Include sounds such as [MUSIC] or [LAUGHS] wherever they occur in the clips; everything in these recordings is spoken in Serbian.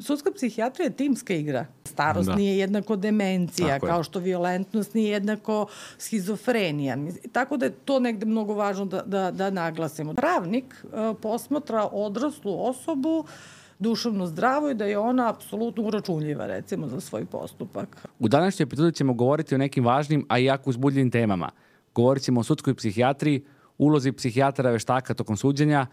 sudska psihijatrija je timska igra. Starost da. nije jednako demencija, Tako kao je. što violentnost nije jednako schizofrenija. Tako da je to negde mnogo važno da, da, da naglasimo. Pravnik uh, posmatra odraslu osobu duševno zdravo i da je ona apsolutno uračunljiva recimo za svoj postupak. U današnjoj epizodi ćemo govoriti o nekim važnim, a i jako uzbudljivim temama. Govorit ćemo o sudskoj psihijatriji, ulozi psihijatara veštaka tokom suđenja,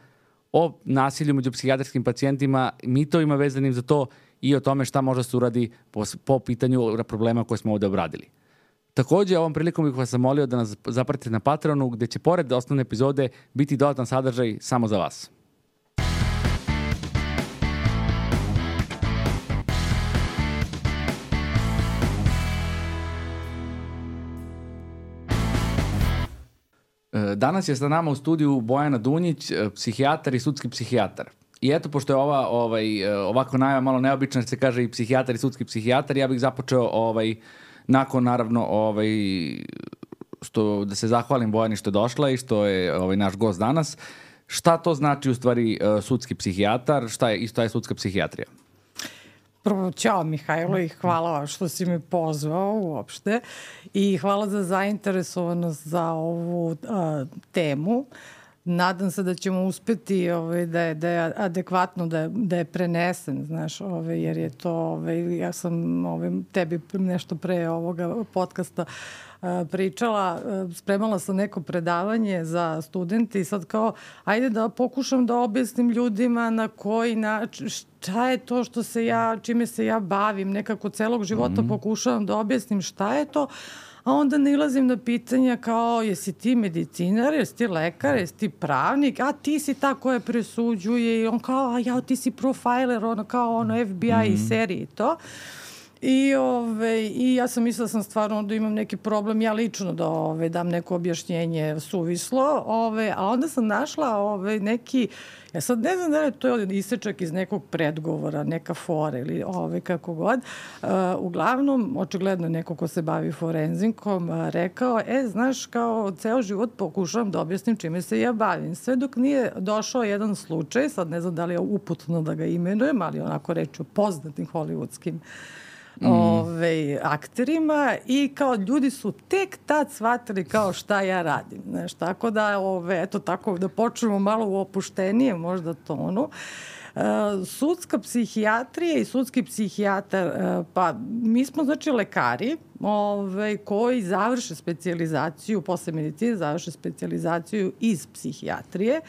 o nasilju među psihijatrijskim pacijentima, mitovima vezanim za to i o tome šta može se uradi po, po pitanju problema koje smo ovde obradili. Takođe, ovom prilikom bih vas zamolio da nas zapratite na Patreonu, gde će pored osnovne epizode biti dodatan sadržaj samo za vas. Danas je sa nama u studiju Bojana Dunjić, e, psihijatar i sudski psihijatar. I eto, pošto je ova, ovaj, e, ovako najava malo neobična, se kaže i psihijatar i sudski psihijatar, ja bih započeo ovaj, nakon, naravno, ovaj, što, da se zahvalim Bojani što je došla i što je ovaj, naš gost danas. Šta to znači u stvari e, sudski psihijatar, šta je, isto je sudska psihijatrija? Prvo, čao Mihajlo i hvala što si me pozvao uopšte i hvala za zainteresovanost za ovu a, temu. Nadam se da ćemo uspeti ovaj, da, je, da je adekvatno, da je, da je prenesen, znaš, ovaj, jer je to, ovaj, ja sam ovaj, tebi nešto pre ovoga podcasta pričala, spremala sam neko predavanje za studente i sad kao, ajde da pokušam da objasnim ljudima na koji način, šta je to što se ja, čime se ja bavim, nekako celog života mm -hmm. pokušavam da objasnim šta je to, a onda nilazim na pitanja kao jesi ti medicinar, jesi ti lekar, jesi ti pravnik, a ti si ta koja presuđuje i on kao, a ja ti si profiler, ono kao ono FBI mm -hmm. i seriji i to. I, ove, I ja sam mislila da sam stvarno da imam neki problem, ja lično da ove, dam neko objašnjenje suvislo, ove, a onda sam našla ove, neki, ja sad ne znam da je to isečak iz nekog predgovora, neka fora ili ove, kako god. Uh, uglavnom, očigledno neko ko se bavi forenzinkom uh, rekao, e, znaš, kao ceo život pokušavam da objasnim čime se ja bavim. Sve dok nije došao jedan slučaj, sad ne znam da li je uputno da ga imenujem, ali onako reću poznatim hollywoodskim mm. ove, akterima i kao ljudi su tek tad shvatili kao šta ja radim. Znaš, tako da, ove, eto tako, da počnemo malo u opuštenije možda tonu. Uh, sudska psihijatrija i sudski psihijatar, uh, pa mi smo znači lekari ove, koji završe specializaciju, posle medicine završe specializaciju iz psihijatrije,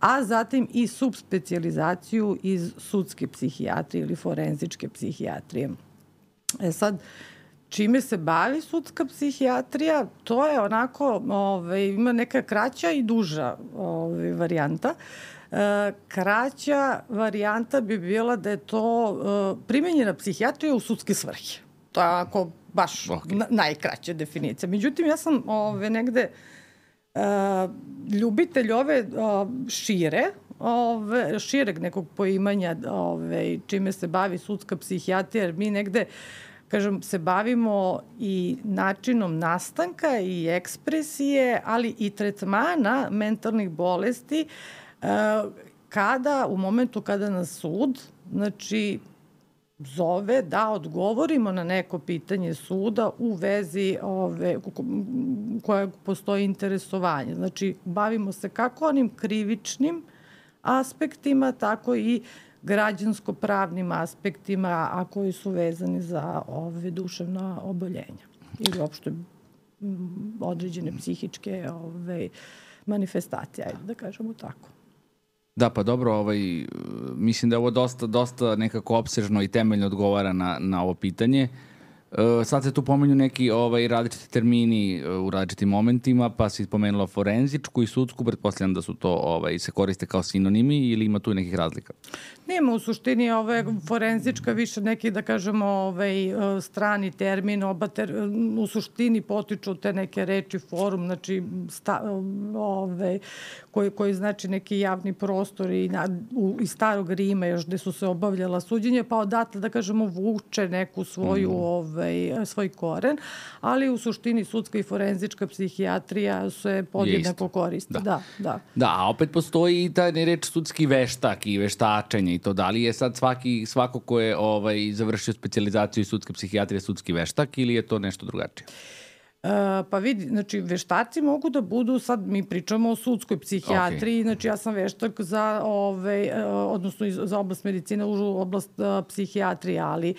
a zatim i subspecializaciju iz sudske psihijatrije ili forenzičke psihijatrije. E sad, čime se bavi sudska psihijatrija, to je onako, ove, ovaj, ima neka kraća i duža ove, ovaj, varijanta. E, kraća varijanta bi bila da je to e, primenjena psihijatrija u sudske svrhe. To je onako baš okay. na, najkraća definicija. Međutim, ja sam ove, negde e, ljubitelj ove o, šire, ove, šireg nekog poimanja ove, čime se bavi sudska psihijatrija, jer mi negde kažem, se bavimo i načinom nastanka i ekspresije, ali i tretmana mentalnih bolesti kada, u momentu kada nas sud, znači, zove da odgovorimo na neko pitanje suda u vezi ove, koje postoji interesovanje. Znači, bavimo se kako onim krivičnim aspektima, tako i građansko-pravnim aspektima, a koji su vezani za ove duševna oboljenja ili uopšte određene psihičke ove, manifestacije, ajde da kažemo tako. Da, pa dobro, ovaj, mislim da je ovo dosta, dosta nekako obsežno i temeljno odgovara na, na ovo pitanje. Uh, sad se tu pomenju neki ovaj, različiti termini uh, u različitim momentima, pa si pomenula forenzičku i sudsku, pretpostavljam da su to ovaj, se koriste kao sinonimi ili ima tu nekih razlika? Nema u suštini ove, forenzička više neki, da kažemo, ovaj, uh, strani termin, oba ter, u suštini potiču te neke reči, forum, znači sta, ovaj, koji, koji znači neki javni prostor i na, u, iz starog Rima još gde su se obavljala suđenja, pa odatle, da kažemo, vuče neku svoju mm. ovaj, ovaj, svoj koren, ali u suštini sudska i forenzička psihijatrija se podjednako koriste. Da. da, da. Da, a opet postoji i ta reč sudski veštak i veštačenje i to. Da li je sad svaki, svako ko je ovaj, završio specializaciju iz sudske psihijatrije sudski veštak ili je to nešto drugačije? Uh, pa vidi, znači veštaci mogu da budu, sad mi pričamo o sudskoj psihijatriji, okay. znači ja sam veštak za, ove, uh, odnosno za oblast medicine, u oblast uh, psihijatrije, ali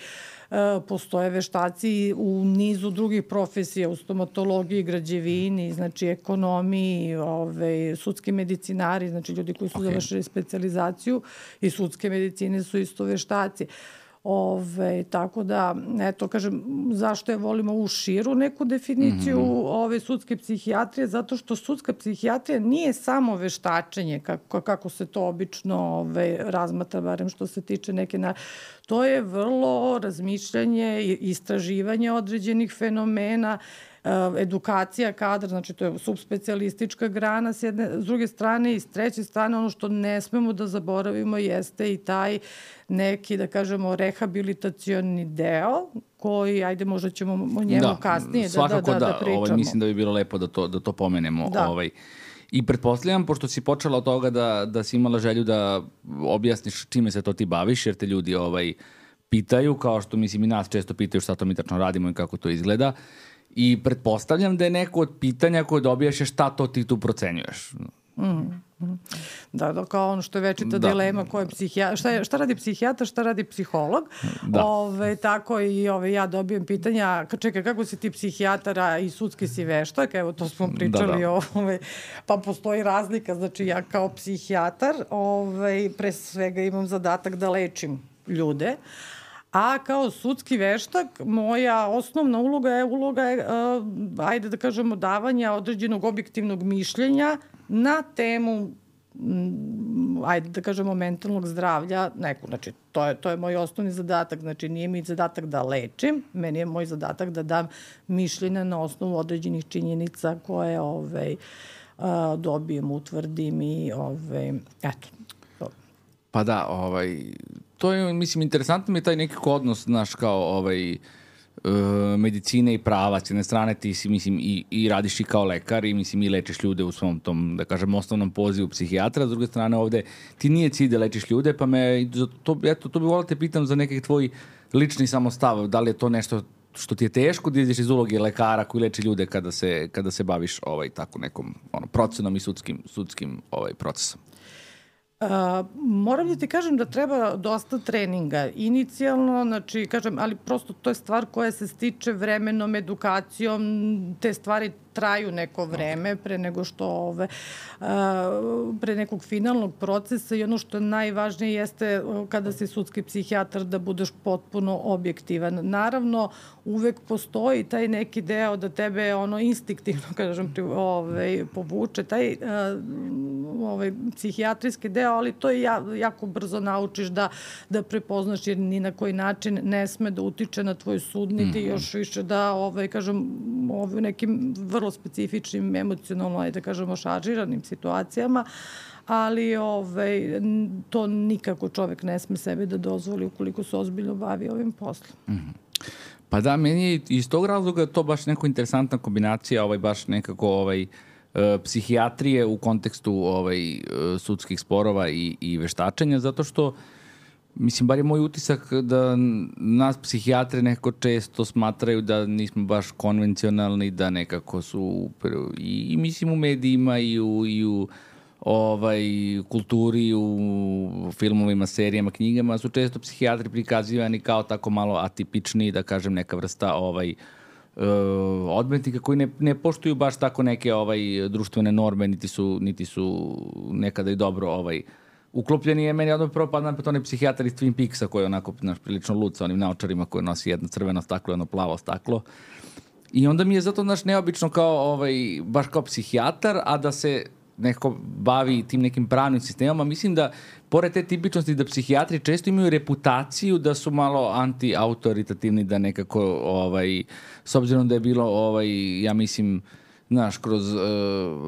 uh, postoje veštaci u nizu drugih profesija, u stomatologiji, građevini, znači ekonomiji, ove, sudski medicinari, znači ljudi koji su okay. završili specializaciju i sudske medicine su isto veštaci. Uh, Ove, tako da, eto, kažem, zašto je volimo u širu neku definiciju mm -hmm. ove sudske psihijatrije? Zato što sudska psihijatrija nije samo veštačenje, kako, kako se to obično ove, razmatra, barem što se tiče neke... Na... To je vrlo razmišljanje i istraživanje određenih fenomena, edukacija kadra, znači to je subspecialistička grana s jedne, s druge strane i s treće strane ono što ne smemo da zaboravimo jeste i taj neki, da kažemo, rehabilitacioni deo koji, ajde, možda ćemo o njemu da, kasnije da, da, da, da, da pričamo. Ovaj, mislim da bi bilo lepo da to, da to pomenemo. Da. Ovaj, I pretpostavljam, pošto si počela od toga da, da si imala želju da objasniš čime se to ti baviš, jer te ljudi ovaj, pitaju, kao što mislim i nas često pitaju šta to mi tačno radimo i kako to izgleda. I pretpostavljam da je neko od pitanja koje dobijaš je šta to ti tu procenjuješ. Mm. Da, da, kao ono što je večita da. dilema koja je psihija, šta, je, šta radi psihijatar, šta radi psiholog. Da. Ove, tako i ove, ja dobijem pitanja, čekaj, kako si ti psihijatara i sudski si veštak, evo to smo pričali, da, da. Ove, pa postoji razlika, znači ja kao psihijatar ove, pre svega imam zadatak da lečim ljude, A kao sudski veštak, moja osnovna uloga je uloga je, uh, ajde da kažemo, davanja određenog objektivnog mišljenja na temu mm, ajde da kažemo mentalnog zdravlja neku, znači to je, to je moj osnovni zadatak, znači nije mi zadatak da lečim, meni je moj zadatak da dam mišljenja na osnovu određenih činjenica koje ovaj, uh, dobijem, utvrdim i ovaj, eto. Pa da, ovaj, to je, mislim, interesantno mi je taj nekako odnos, znaš, kao ovaj, uh, medicine i prava. S jedne strane ti si, mislim, i, i radiš i kao lekar i, mislim, i lečiš ljude u svom tom, da kažem, osnovnom pozivu psihijatra. S druge strane ovde ti nije cilj da lečiš ljude, pa me, to, eto, to bi volao da te pitam za nekih tvoj lični samostav. Da li je to nešto što ti je teško da ideš iz uloge lekara koji leči ljude kada se, kada se baviš ovaj, tako nekom ono, procenom i sudskim, sudskim ovaj, procesom? Uh, moram da ti kažem da treba dosta treninga. Inicijalno, znači, kažem, ali prosto to je stvar koja se stiče vremenom, edukacijom, te stvari traju neko vreme pre nego što ove, pre nekog finalnog procesa i ono što je najvažnije jeste kada si sudski psihijatar da budeš potpuno objektivan. Naravno, uvek postoji taj neki deo da tebe ono instiktivno, [LAUGHS] kažem, ovaj, povuče, taj ovaj, psihijatrijski deo, ali to je ja, jako brzo naučiš da, da prepoznaš jer ni na koji način ne sme da utiče na tvoj sud, niti mm -hmm. još više da, ovaj, kažem, ovaj, nekim vrlo specifičnim, emocionalno, da kažemo, šaržiranim situacijama, ali ovaj, to nikako čovek ne sme sebe da dozvoli ukoliko se ozbiljno bavi ovim poslom. Mm -hmm. Pa da, meni je iz tog razloga to baš neko interesantna kombinacija, ovaj, baš nekako ovaj, e, psihijatrije u kontekstu ovaj, e, sudskih sporova i, i veštačenja, zato što Mislim, bar je moj utisak da nas psihijatre nekako često smatraju da nismo baš konvencionalni, da nekako su i, i mislim u medijima i u, i u ovaj, kulturi, u filmovima, serijama, knjigama su često psihijatri prikazivani kao tako malo atipični, da kažem neka vrsta ovaj, uh, odmetnika koji ne, ne poštuju baš tako neke ovaj društvene norme, niti su, niti su nekada i dobro ovaj, uh, uklopljeni je meni odmah prvo padne na onaj psihijatar iz Twin Peaksa koji je onako naš, prilično lud sa onim naočarima koje nosi jedno crveno staklo jedno plavo staklo. I onda mi je zato naš neobično kao, ovaj, baš kao psihijatar, a da se neko bavi tim nekim pravnim sistemama. Mislim da, pored te tipičnosti da psihijatri često imaju reputaciju da su malo anti-autoritativni, da nekako, ovaj, s obzirom da je bilo, ovaj, ja mislim, uh, znaš, kroz uh,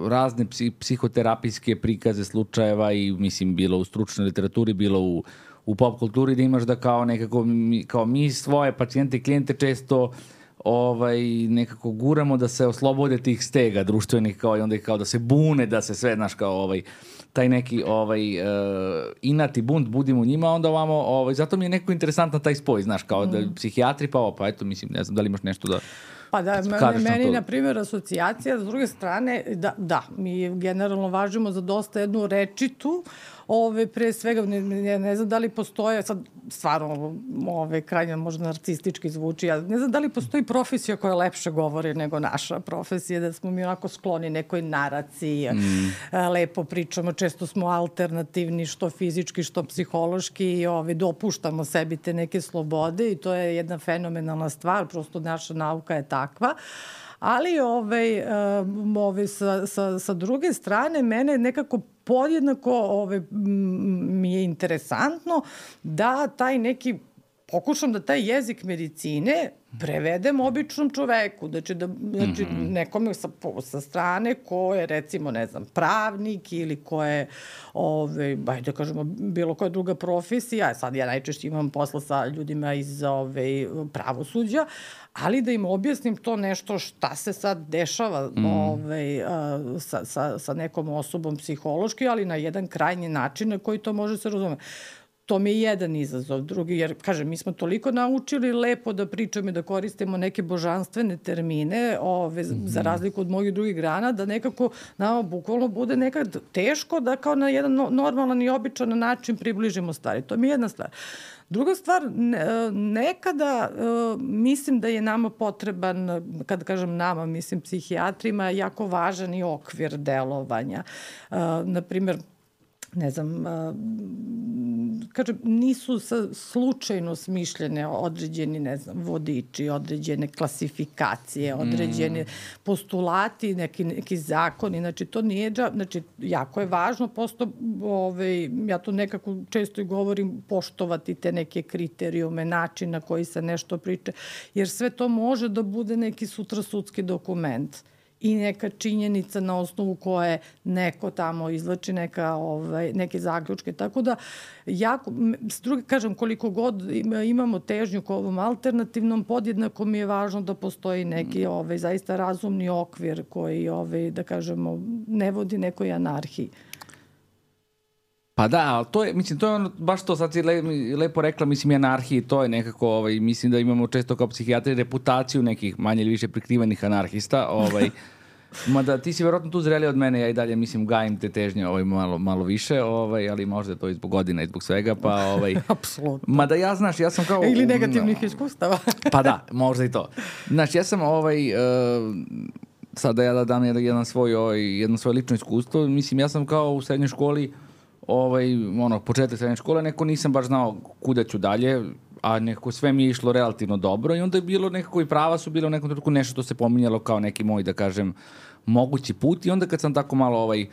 razne psi, psihoterapijske prikaze slučajeva i, mislim, bilo u stručnoj literaturi, bilo u, u pop kulturi da imaš da kao nekako, mi, kao mi svoje pacijente i klijente često ovaj, nekako guramo da se oslobode tih stega društvenih kao i onda kao da se bune, da se sve, znaš, kao ovaj, taj neki ovaj, uh, inat i bunt budimo njima, onda ovamo, ovaj, zato mi je neko interesantno taj spoj, znaš, kao da mm. psihijatri, pa ovo, pa eto, mislim, ne znam da li imaš nešto da... Pa da, meni, meni na primjer, asocijacija, s druge strane, da, da, mi generalno važimo za dosta jednu rečitu, ove, pre svega, ne, ne, ne znam da li postoje, sad stvarno ove, krajnje možda narcistički zvuči, ja ne znam da li postoji profesija koja lepše govori nego naša profesija, da smo mi onako skloni nekoj naraciji, mm. lepo pričamo, često smo alternativni, što fizički, što psihološki i ove, dopuštamo sebi te neke slobode i to je jedna fenomenalna stvar, prosto naša nauka je takva. Ali ovaj, ovaj, sa, sa, sa druge strane, mene nekako podjednako ovaj, mi je interesantno da taj neki pokušam da taj jezik medicine prevedem običnom čoveku, znači, da, znači mm -hmm. nekome sa, sa strane ko je recimo, ne znam, pravnik ili ko je, ove, ajde da kažemo, bilo koja druga profesija, sad ja najčešće imam posla sa ljudima iz ove, pravosuđa, ali da im objasnim to nešto šta se sad dešava mm. ove, a, sa, sa, sa nekom osobom psihološki, ali na jedan krajnji način na koji to može se razumeti to mi je jedan izazov. Drugi, jer, kažem, mi smo toliko naučili lepo da pričamo i da koristimo neke božanstvene termine ove, mm -hmm. za razliku od mnogih drugih grana, da nekako nama bukvalno bude nekad teško da kao na jedan normalan i običan način približimo stvari. To mi je jedna stvar. Druga stvar, nekada mislim da je nama potreban, kad kažem nama, mislim psihijatrima, jako važan i okvir delovanja. Naprimer, ne znam, kažem, nisu sa, slučajno smišljene određeni, ne znam, vodiči, određene klasifikacije, određene mm. postulati, neki, neki zakoni, znači to nije, znači jako je važno, posto, ovaj, ja to nekako često i govorim, poštovati te neke kriterijume, način na koji se nešto priče, jer sve to može da bude neki sutra sudski dokument i neka činjenica na osnovu koje neko tamo izlači neka, ovaj, neke zaključke. Tako da, jako, s druge, kažem, koliko god imamo težnju ko ovom alternativnom, podjednako mi je važno da postoji neki ovaj, zaista razumni okvir koji, ovaj, da kažemo, ne vodi nekoj anarhiji. Pa da, ali to je, mislim, to je ono, baš to, sad si le, lepo rekla, mislim, i anarhiji, to je nekako, ovaj, mislim da imamo često kao psihijatri reputaciju nekih manje ili više prikrivenih anarhista, ovaj, [LAUGHS] Mada ti si verovatno tu zreli od mene, ja i dalje mislim gajim te težnje ovaj, malo, malo više, ovaj, ali možda to i zbog godina i zbog svega, pa ovaj... [LAUGHS] Apsolutno. Mada ja, znaš, ja sam kao... [LAUGHS] Ili negativnih iskustava. pa da, možda i to. Znaš, ja sam ovaj... Uh, sada ja da dam jedan, svoj, ovaj, jedno svoje lično iskustvo, mislim, ja sam kao u srednjoj školi ovaj, ono, početak srednje škole, neko nisam baš znao kuda ću dalje, a nekako sve mi je išlo relativno dobro i onda je bilo nekako i prava su bilo u nekom trenutku nešto što se pominjalo kao neki moj, da kažem, mogući put i onda kad sam tako malo ovaj, uh,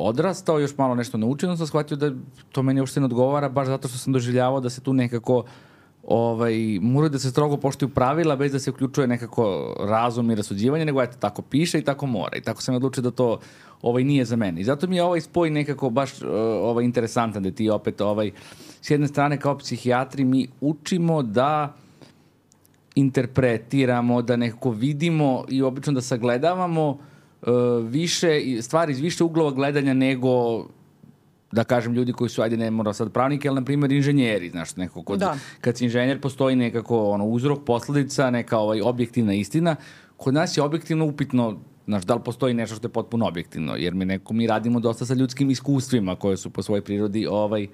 odrastao, još malo nešto naučio, sam shvatio da to meni uopšte ne odgovara, baš zato što sam doživljavao da se tu nekako ovaj, moraju da se strogo poštuju pravila bez da se uključuje nekako razum i rasuđivanje, nego eto, tako piše i tako mora. I tako sam odlučio da to ovaj, nije za mene. I zato mi je ovaj spoj nekako baš uh, ovaj, interesantan, da ti opet ovaj, s jedne strane kao psihijatri mi učimo da interpretiramo, da nekako vidimo i obično da sagledavamo uh, više, stvari iz više uglova gledanja nego da kažem ljudi koji su, ajde ne mora sad pravnike, ali na primjer inženjeri, znaš, neko kod, da. kad si inženjer postoji nekako ono, uzrok, posledica, neka ovaj, objektivna istina. Kod nas je objektivno upitno Znaš, da li postoji nešto što je potpuno objektivno, jer mi neko, mi radimo dosta sa ljudskim iskustvima koje su po svojoj prirodi ovaj,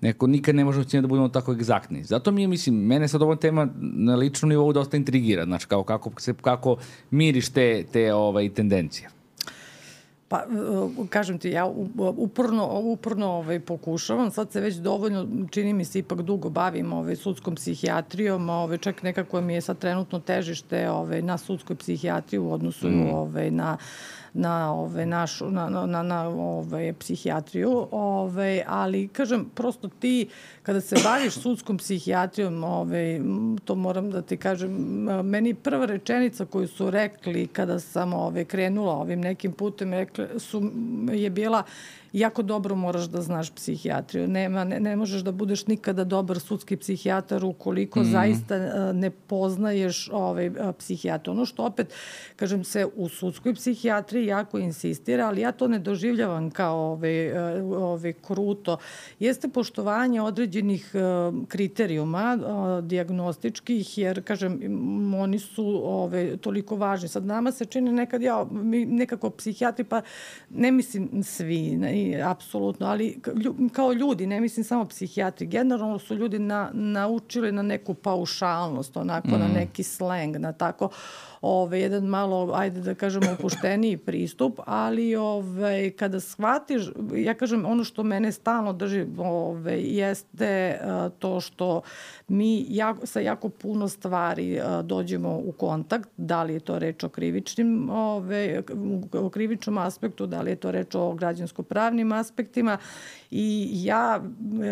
neko nikad ne možemo da budemo tako egzaktni. Zato mi je, mislim, mene sad ova tema na ličnom nivou dosta intrigira, znači, kao kako, kako miriš te, te ovaj, tendencije. Pa, uh, kažem ti, ja uporno, uporno ovaj, pokušavam, sad se već dovoljno, čini mi se, ipak dugo bavim ovaj, sudskom psihijatrijom, ovaj, čak nekako mi je sad trenutno težište ovaj, na sudskoj psihijatriji u odnosu mm. ovaj, na na ove našu na na na, na ove psihijatriju, ove ali kažem prosto ti kada se baviš sudskom psihijatrijom, ove to moram da ti kažem, meni prva rečenica koju su rekli kada sam ove krenula ovim nekim putem rekli su je bila jako dobro moraš da znaš psihijatriju. Nema, ne, ne možeš da budeš nikada dobar sudski psihijatar ukoliko mm. zaista uh, ne poznaješ ovaj, psihijatra. Ono što opet, kažem se, u sudskoj psihijatriji jako insistira, ali ja to ne doživljavam kao ovaj, ovaj, kruto. Jeste poštovanje određenih uh, kriterijuma uh, diagnostičkih, jer, kažem, oni su ove, toliko važni. Sad nama se čini nekad, ja, mi nekako psihijatri, pa ne mislim svi, ne, apsolutno, ali kao ljudi, ne mislim samo psihijatri, generalno su ljudi na, naučili na neku paušalnost, onako, mm. na neki sleng, na tako, ove, jedan malo, ajde da kažemo, opušteniji pristup, ali ove, kada shvatiš, ja kažem, ono što mene stalno drži ove, jeste a, to što mi jako, sa jako puno stvari a, dođemo u kontakt, da li je to reč o krivičnim, ove, o krivičnom aspektu, da li je to reč o građansko-pravnim aspektima i ja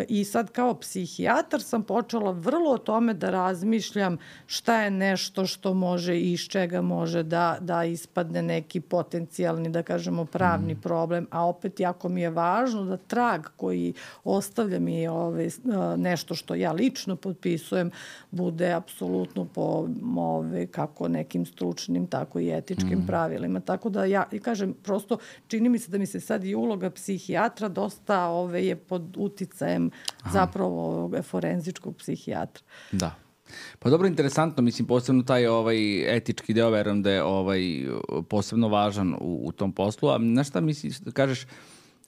i sad kao psihijatar sam počela vrlo o tome da razmišljam šta je nešto što može i iz čega može da, da ispadne neki potencijalni, da kažemo, pravni mm. problem, a opet jako mi je važno da trag koji ostavlja mi ove, nešto što ja lično potpisujem bude apsolutno po ove, kako nekim stručnim, tako i etičkim mm. pravilima. Tako da ja, kažem, prosto čini mi se da mi se sad i uloga psihijatra dosta ove, je pod uticajem Aha. zapravo ovog forenzičkog psihijatra. Da. Pa dobro, interesantno, mislim, posebno taj ovaj etički deo, verujem da je ovaj, posebno važan u, u tom poslu, a znaš šta misliš, da kažeš,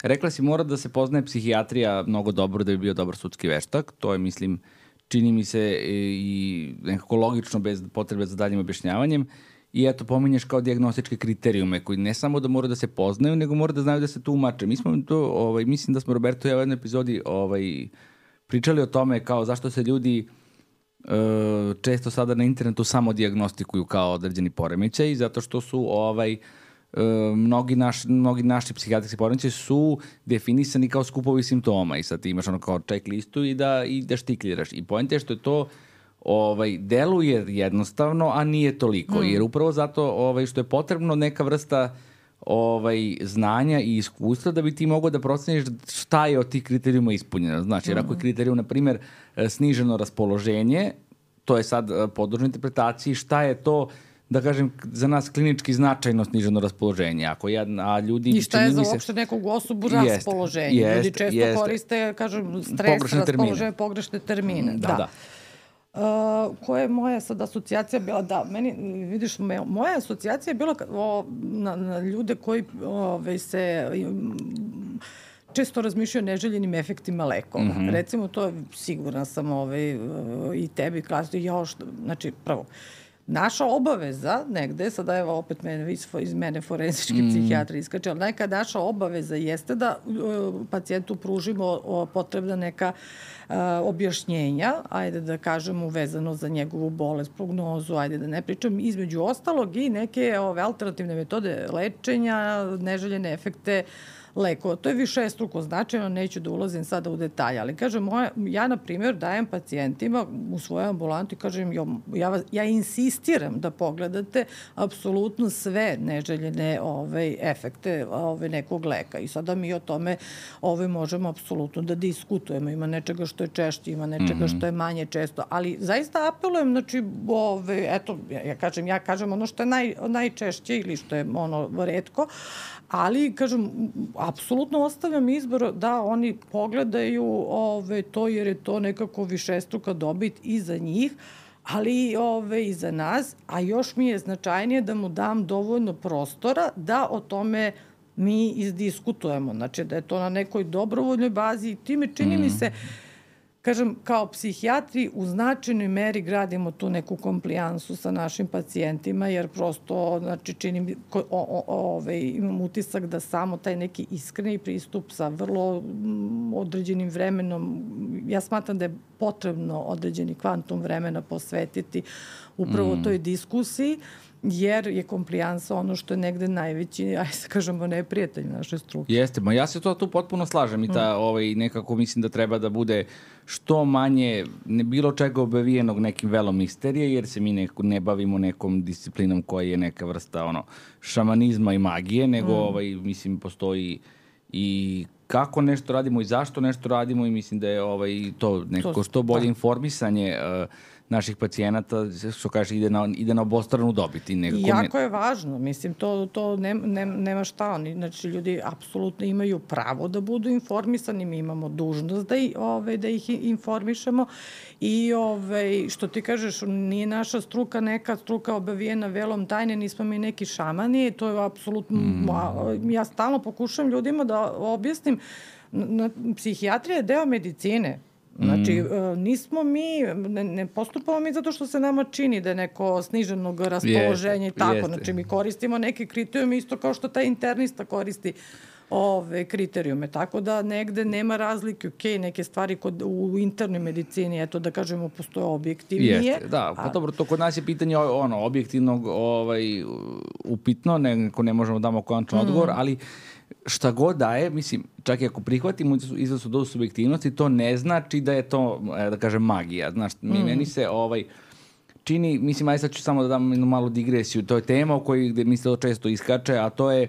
rekla si mora da se poznaje psihijatrija mnogo dobro da bi bio dobar sudski veštak, to je, mislim, čini mi se i nekako logično bez potrebe za daljim objašnjavanjem, i eto pominješ kao diagnostičke kriterijume koji ne samo da mora da se poznaju, nego mora da znaju da se tumače. Mi smo to, ovaj, mislim da smo Roberto i ja u jednoj epizodi ovaj, pričali o tome kao zašto se ljudi e, često sada na internetu samo diagnostikuju kao određeni poremećaj, zato što su ovaj, e, mnogi, naš, mnogi naši psihijatrijski poremećaj su definisani kao skupovi simptoma i sad ti imaš ono kao check listu i da, i da štikliraš. I pojente je što je to ovaj, deluje jednostavno, a nije toliko. Mm. Jer upravo zato ovaj, što je potrebno neka vrsta ovaj, znanja i iskustva da bi ti mogao da proceniš šta je od tih kriterijuma ispunjeno. Znači, jer ako je mm. kriterijum, na primjer, e, sniženo raspoloženje, to je sad e, podružna interpretaciji, šta je to da kažem, za nas klinički značajno sniženo raspoloženje. Ako ja, a ljudi... I šta je za uopšte nekog osobu raspoloženje? Jest, ljudi često jest, koriste, kažem, stres, raspoloženje, termine. pogrešne termine. Da, da. da. Uh, koja je moja sad asocijacija bila, da, meni, vidiš, me, moja asocijacija je bila o, na, na ljude koji ove, se često razmišljaju o neželjenim efektima lekova. Mm -hmm. Recimo, to je, sigurna sam ovaj, i tebi, klasu, ja, što, znači, prvo, naša obaveza negde, sada evo opet mene, iz, mene forenzički mm. psihijatri iskače, ali neka naša obaveza jeste da uh, pacijentu pružimo potrebna neka uh, objašnjenja, ajde da kažemo vezano za njegovu bolest, prognozu, ajde da ne pričam, između ostalog i neke ove alternativne metode lečenja, neželjene efekte uh, lekova. To je više struko značajno, neću da ulazim sada u detalje, ali kažem, moja, ja na primjer dajem pacijentima u svojoj ambulanti, kažem, ja, ja insistiram da pogledate apsolutno sve neželjene ovaj, efekte ovaj, nekog leka i sada mi o tome ovaj, možemo apsolutno da diskutujemo. Ima nečega što je češće, ima nečega -hmm. što je manje često, ali zaista apelujem, znači, ovaj, eto, ja, ja kažem, ja kažem ono što je naj, najčešće ili što je ono redko, ali, kažem, apsolutno ostavljam izbor da oni pogledaju ove, to jer je to nekako višestruka dobit i za njih, ali ove, i za nas, a još mi je značajnije da mu dam dovoljno prostora da o tome mi izdiskutujemo. Znači da je to na nekoj dobrovoljnoj bazi i time čini mm. mi se kažem, kao psihijatri u značajnoj meri gradimo tu neku komplijansu sa našim pacijentima, jer prosto, znači, činim, o, o, ove, imam utisak da samo taj neki iskreni pristup sa vrlo m, određenim vremenom, ja smatram da je potrebno određeni kvantum vremena posvetiti upravo mm. toj diskusiji, jer je komplijansa ono što je negde najveći, [LAUGHS] ajde se kažemo, neprijatelj naše struke. Jeste, ma ja se to tu potpuno slažem i ta, mm. ovaj, nekako mislim da treba da bude što manje ne bilo čega obavijenog nekim velom misterije, jer se mi neko, ne bavimo nekom disciplinom koja je neka vrsta ono, šamanizma i magije, nego mm. ovaj, mislim postoji i kako nešto radimo i zašto nešto radimo i mislim da je ovaj, to neko što bolje da. informisanje uh, naših pacijenata, što kaže, ide na, ide na obostranu dobit. I nekako jako ne... je važno, mislim, to, to ne, ne, nema šta, oni, znači, ljudi apsolutno imaju pravo da budu informisani, mi imamo dužnost da, i, ove, da ih informišemo. I ove, što ti kažeš, nije naša struka neka struka obavijena velom tajne, nismo mi neki šamani, to je apsolutno, mm. ja stalno pokušam ljudima da objasnim, na, psihijatrija je deo medicine, Znači, mm. nismo mi, ne, ne postupamo mi zato što se nama čini da je neko sniženog raspoloženja i tako. Jeste. Znači, mi koristimo neke kriterijume isto kao što taj internista koristi ove kriterijume. Tako da negde nema razlike, ok, neke stvari kod, u internoj medicini, eto da kažemo, postoje objektivnije. Jeste, da, pa a... dobro, to kod nas je pitanje ono, objektivnog ovaj, upitno, neko ne možemo da damo konačan mm. odgovor, ali šta god daje, mislim, čak i ako prihvatimo izrazu do subjektivnosti, to ne znači da je to, e, da kažem, magija. Znaš, mi, mm. meni se ovaj, čini, mislim, aj sad ću samo da dam jednu malu digresiju, to je tema u kojoj gde mi se to često iskače, a to je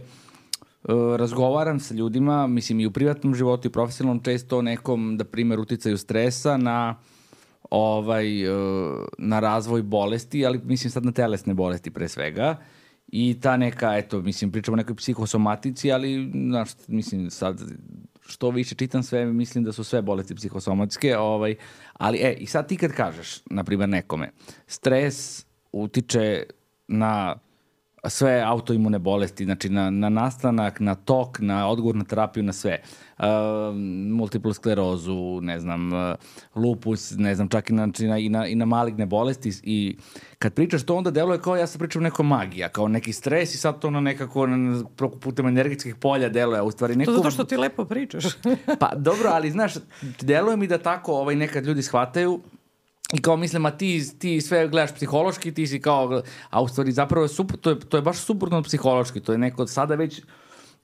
uh, razgovaram sa ljudima, mislim i u privatnom životu i profesionalnom često o nekom, da primer, uticaju stresa na ovaj, uh, na razvoj bolesti, ali mislim sad na telesne bolesti pre svega. Uh, i ta neka, eto, mislim, pričamo o nekoj psihosomatici, ali, znaš, mislim, sad, što više čitam sve, mislim da su sve bolesti psihosomatske, ovaj, ali, e, i sad ti kad kažeš, na primjer, nekome, stres utiče na sve autoimune bolesti, znači na, na nastanak, na tok, na odgovor na terapiju, na sve. Uh, multiplu sklerozu, ne znam, uh, lupus, ne znam, čak i na, znači, na, i, na, i na maligne bolesti. I kad pričaš to, onda deluje kao ja sam pričam neko magija, kao neki stres i sad to na nekako na, putem energetskih polja deluje, a u stvari neko... To zato što ti lepo pričaš. pa dobro, ali znaš, deluje mi da tako ovaj, nekad ljudi shvataju I kao mislim, a ti, ti sve gledaš psihološki, ti si kao, a u stvari zapravo je super, to je, to je baš suprotno psihološki, to je neko sada već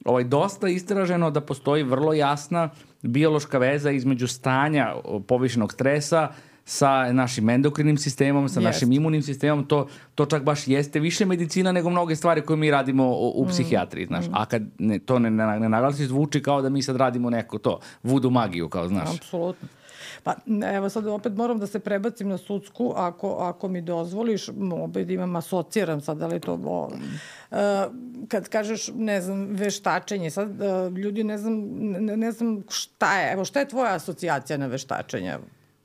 ovaj, dosta istraženo da postoji vrlo jasna biološka veza između stanja povišenog stresa sa našim endokrinim sistemom, sa Jest. našim imunim sistemom, to, to čak baš jeste više medicina nego mnoge stvari koje mi radimo u, u mm. psihijatriji, znaš. Mm. A kad ne, to ne, ne, ne naglasi, zvuči kao da mi sad radimo neko to, vudu magiju, kao, znaš. Apsolutno. Pa evo sad opet moram da se prebacim na sudsku, ako, ako mi dozvoliš, opet imam asociram sad, ali to... O, uh, kad kažeš, ne znam, veštačenje, sad uh, ljudi ne znam, ne, ne znam šta je, evo šta je tvoja asocijacija na veštačenje?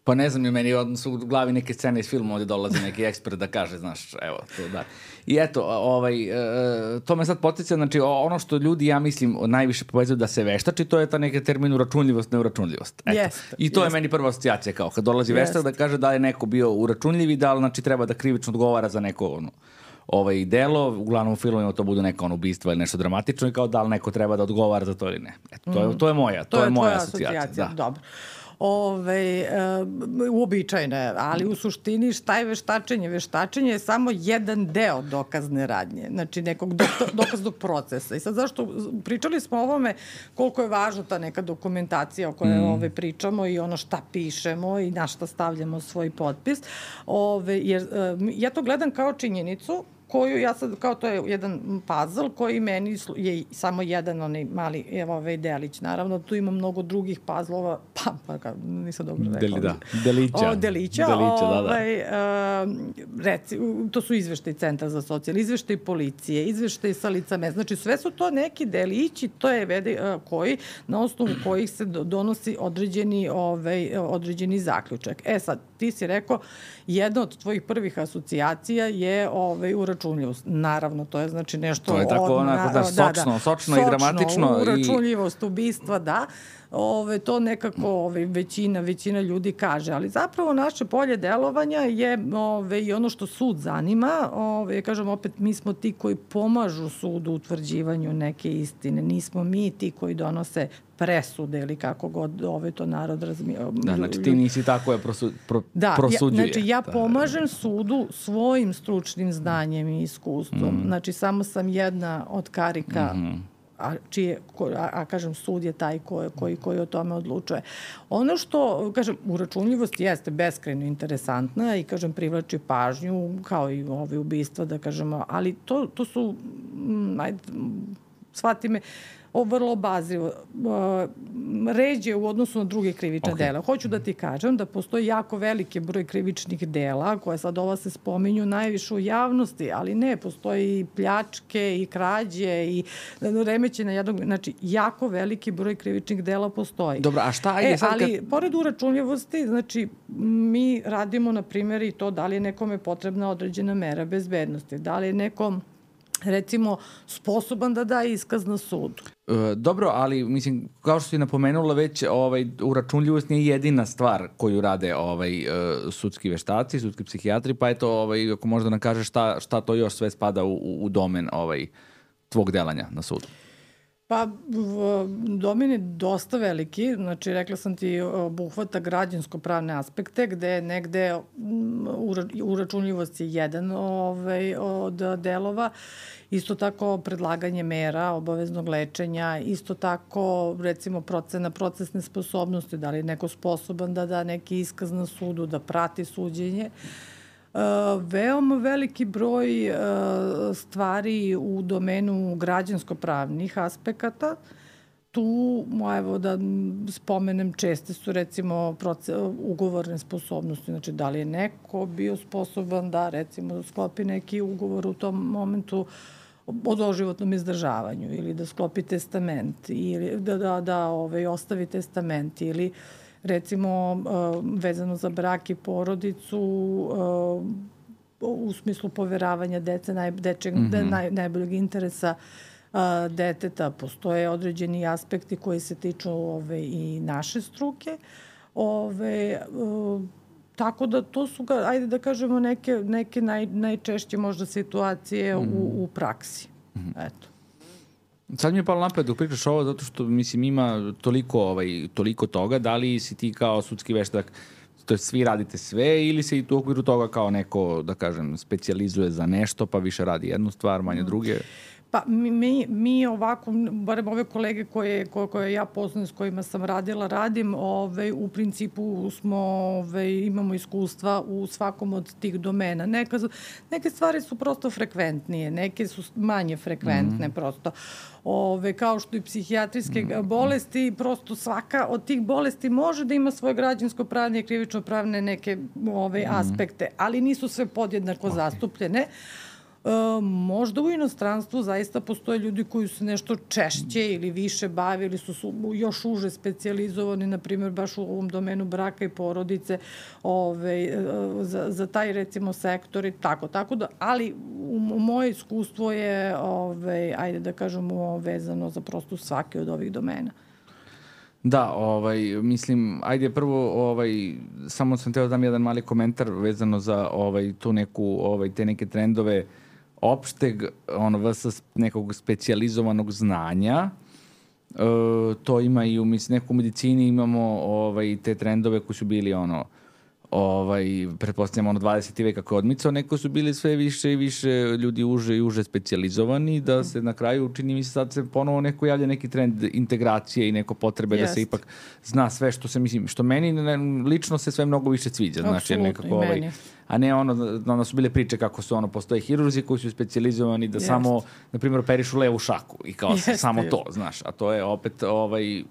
Pa ne znam, meni su u glavi neke scene iz filma ovde dolazi neki ekspert da kaže, znaš, evo, to da. I eto, ovaj, e, to me sad potiče, znači ono što ljudi, ja mislim, najviše povezuju da se veštači, to je ta neka termin uračunljivost, neuračunljivost. Eto. Yes, I to yes. je meni prva asocijacija, kao kad dolazi yes. veštak da kaže da je neko bio uračunljiv i da li, znači, treba da krivično odgovara za neko, ono, ovaj delo, uglavnom u filmovima to budu neka ono ubistva ili nešto dramatično i kao da li neko treba da odgovara za to ili ne. Eto, to je, mm. to je moja, to, to je, je moja asocijacija. asocijacija. Da. Dobro ove, e, uobičajene, ali u suštini šta je veštačenje? Veštačenje je samo jedan deo dokazne radnje, znači nekog dokaznog procesa. I sad zašto, pričali smo o ovome koliko je važna ta neka dokumentacija o kojoj mm. ove, pričamo i ono šta pišemo i na šta stavljamo svoj potpis, ove, jer e, ja to gledam kao činjenicu koju ja sad, kao to je jedan puzzle koji meni je samo jedan onaj mali, evo ovaj delić, naravno tu ima mnogo drugih puzzlova, [LAUGHS] pa, pa ka, nisam dobro rekla. Deli, da, delića. O, delića, delića da, da. Ovaj, uh, reci, to su izveštaj Centra za socijalni, izveštaj policije, izveštaj sa lica mesta, znači sve su to neki delići, to je vede, uh, koji, na osnovu kojih se donosi određeni, ovaj, određeni zaključak. E sad, ti si rekao, jedna od tvojih prvih asocijacija je ovaj, uračunljivost. Naravno, to je znači nešto... To je tako od, onako da, sočno, da, da, sočno, i dramatično. Uračunljivost, i... ubistva, da ove, to nekako ove, većina, većina ljudi kaže, ali zapravo naše polje delovanja je ove, i ono što sud zanima, ove, kažem opet, mi smo ti koji pomažu sudu u utvrđivanju neke istine, nismo mi ti koji donose presude ili kako god ove to narod razmije. Da, znači ti nisi tako je prosu, pro, da, prosuđuje. Ja, znači ja da, pomažem sudu svojim stručnim znanjem i iskustvom. Mm. Znači samo sam jedna od karika mm -hmm a, čije, a, a kažem sud je taj ko, koji, koji o tome odlučuje. Ono što, kažem, uračunljivost jeste beskrajno interesantna i, kažem, privlači pažnju, kao i ove ubistva, da kažemo, ali to, to su, ajde, shvati me, o, vrlo obazrivo. Uh, ređe u odnosu na druge krivične okay. dela. Hoću da ti kažem da postoji jako veliki broj krivičnih dela, koje sad ova se spominju najviše u javnosti, ali ne, postoji i pljačke i krađe i remećenja jednog, znači jako veliki broj krivičnih dela postoji. Dobro, a šta je e, sad ali kad... pored uračunljivosti, znači mi radimo na primjer i to da li je nekome potrebna određena mera bezbednosti, da li je nekom recimo sposoban da da iskaz na sudu. E, dobro, ali mislim kao što si napomenula već ovaj uračunljivost nije jedina stvar koju rade ovaj e, sudski veštaci, sudski psihijatri, pa eto ovaj ako možda nam kažeš šta šta to još sve spada u, u domen ovaj tvog delanja na sudu. Pa, domen je dosta veliki, znači rekla sam ti obuhvata građansko-pravne aspekte, gde negde uračunljivost je jedan ovaj, od delova, isto tako predlaganje mera, obaveznog lečenja, isto tako recimo procena procesne sposobnosti, da li je neko sposoban da da neki iskaz na sudu, da prati suđenje. Uh, veoma veliki broj uh, stvari u domenu građansko-pravnih aspekata. Tu, evo da spomenem, česte su recimo proces, ugovorne sposobnosti, znači da li je neko bio sposoban da recimo sklopi neki ugovor u tom momentu o doživotnom izdržavanju ili da sklopi testament ili da, da, da ovaj, ostavi testament ili uh, recimo vezano za brak i porodicu u smislu poveravanja dece, naj, dečeg, mm -hmm. naj, najboljeg interesa deteta. Postoje određeni aspekti koji se tiču ove, i naše struke. Ove, tako da to su, ga, ajde da kažemo, neke, neke naj, najčešće možda situacije mm -hmm. u, mhm. u praksi. Mm -hmm. Eto. Sad mi je palo napred da pričaš ovo zato što mislim ima toliko, ovaj, toliko toga, da li si ti kao sudski veštak to je svi radite sve ili se i u okviru toga kao neko, da kažem, specializuje za nešto pa više radi jednu stvar, manje druge? Pa mi, mi ovako, barem ove kolege koje, koje, koje ja poznam, s kojima sam radila, radim, ove, u principu smo, ove, imamo iskustva u svakom od tih domena. Neka, neke stvari su prosto frekventnije, neke su manje frekventne mm. prosto. Ove, kao što i psihijatrijske mm. bolesti, prosto svaka od tih bolesti može da ima svoje građansko pravne i krivično pravne neke ove, mm. aspekte, ali nisu sve podjednako okay. zastupljene. E, možda u inostranstvu zaista postoje ljudi koji su nešto češće ili više bavili, su, su još uže specializovani, na primjer, baš u ovom domenu braka i porodice, ove, e, za, za taj, recimo, sektor i tako. Tako da, ali u, u moje iskustvo je, ove, ajde da kažemo, vezano za prosto svaki od ovih domena. Da, ovaj, mislim, ajde prvo, ovaj, samo sam teo da dam jedan mali komentar vezano za ovaj, tu neku, ovaj, te neke trendove uh, opšteg ono, vs. nekog specializovanog znanja. E, to ima i u mislim, neku medicini imamo ovaj, te trendove koji su bili ono, ovaj, pretpostavljamo ono 20. veka kako je odmicao, neko su bili sve više i više ljudi uže i uže specializovani, da se na kraju, čini mi se sad se ponovo neko javlja neki trend integracije i neko potrebe Jest. da se ipak zna sve što se, mislim, što meni ne, lično se sve mnogo više sviđa, znači nekako ovaj, a ne ono, ono su bile priče kako su ono, postoje hirurzi koji su specializovani da Jest. samo, na primjer, operišu levu šaku i kao Jest, samo to, znaš, a to je opet ovaj,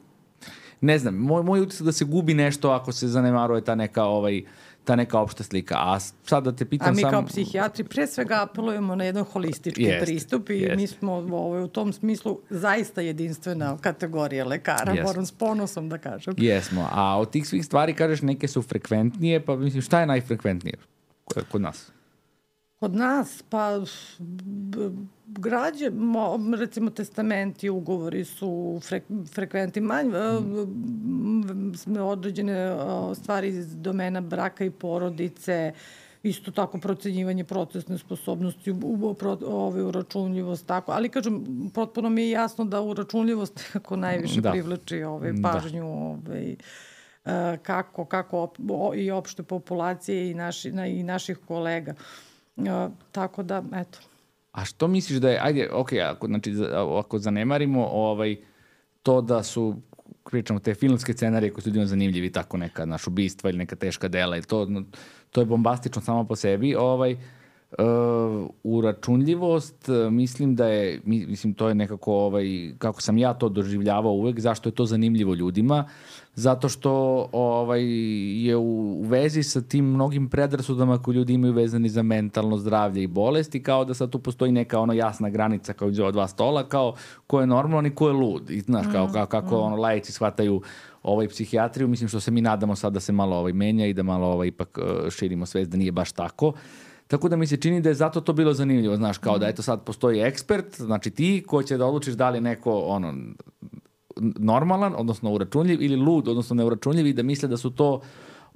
ne znam, moj, moj utisak da se gubi nešto ako se zanemaruje ta neka ovaj ta neka opšta slika. A sad da te pitam samo... A mi sam... kao psihijatri pre svega apelujemo na jedan holistički jest, pristup i jest. mi smo ovaj, u tom smislu zaista jedinstvena kategorija lekara, jest. moram s ponosom da kažem. Jesmo, a od tih svih stvari kažeš neke su frekventnije, pa mislim šta je najfrekventnije kod nas? Kod nas, pa građe, mo, recimo testamenti, ugovori su frek, frekventi manj, mm. određene stvari iz domena braka i porodice, isto tako procenjivanje procesne sposobnosti, ove uračunljivost, tako, ali kažem, potpuno mi je jasno da uračunljivost [LAUGHS] nekako najviše da. privlači ove, da. pažnju da. ove, kako, kako op, o, i opšte populacije i, naši, na, i naših kolega. Uh, tako da, eto. A što misliš da je, ajde, ok, ako, znači, ako zanemarimo ovaj, to da su pričamo te filmske scenarije koji su ljudima zanimljivi, tako neka naš ubistva ili neka teška dela i to, to je bombastično samo po sebi, ovaj, Uh, uračunljivost, uh, mislim da je, mislim to je nekako ovaj, kako sam ja to doživljavao uvek, zašto je to zanimljivo ljudima, zato što ovaj, je u, u vezi sa tim mnogim predrasudama koje ljudi imaju vezani za mentalno zdravlje i bolesti, kao da sad tu postoji neka ono jasna granica kao iz ova dva stola, kao ko je normalan i ko je lud. I znaš, kao, kao kako mm. ono lajci shvataju ovaj psihijatriju, mislim što se mi nadamo sad da se malo ovaj menja i da malo ovaj ipak uh, širimo svest da nije baš tako. Uh, Tako da mi se čini da je zato to bilo zanimljivo, znaš, kao da eto sad postoji ekspert, znači ti ko će da odlučiš da li je neko ono normalan, odnosno uračunljiv ili lud, odnosno neuračunljiv i da misle da su to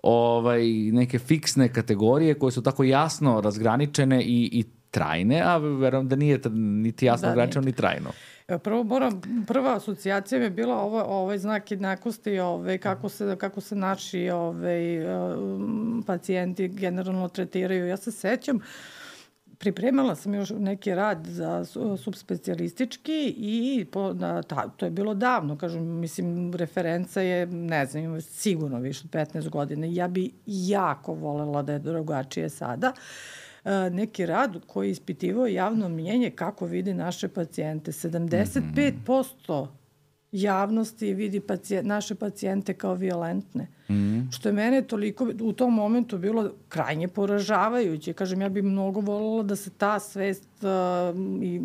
ovaj, neke fiksne kategorije koje su tako jasno razgraničene i, i trajne, a verujem da nije niti jasno da, ograničeno ni trajno. Prvo moram, prva asocijacija mi je bila ovo, ovaj znak jednakosti, ovaj, kako, se, kako se naši ovaj, pacijenti generalno tretiraju. Ja se sećam, pripremala sam još neki rad za subspecialistički i po, na, ta, to je bilo davno, kažem, mislim, referenca je, ne znam, sigurno više od 15 godina. Ja bi jako volela da je drugačije sada. Uh, neki rad koji je ispitivao javno mnjenje kako vidi naše pacijente. 75% javnosti vidi pacijent, naše pacijente kao violentne. Mm -hmm. Što je mene toliko u tom momentu bilo krajnje poražavajuće. Kažem, ja bih mnogo voljela da se ta svest uh, i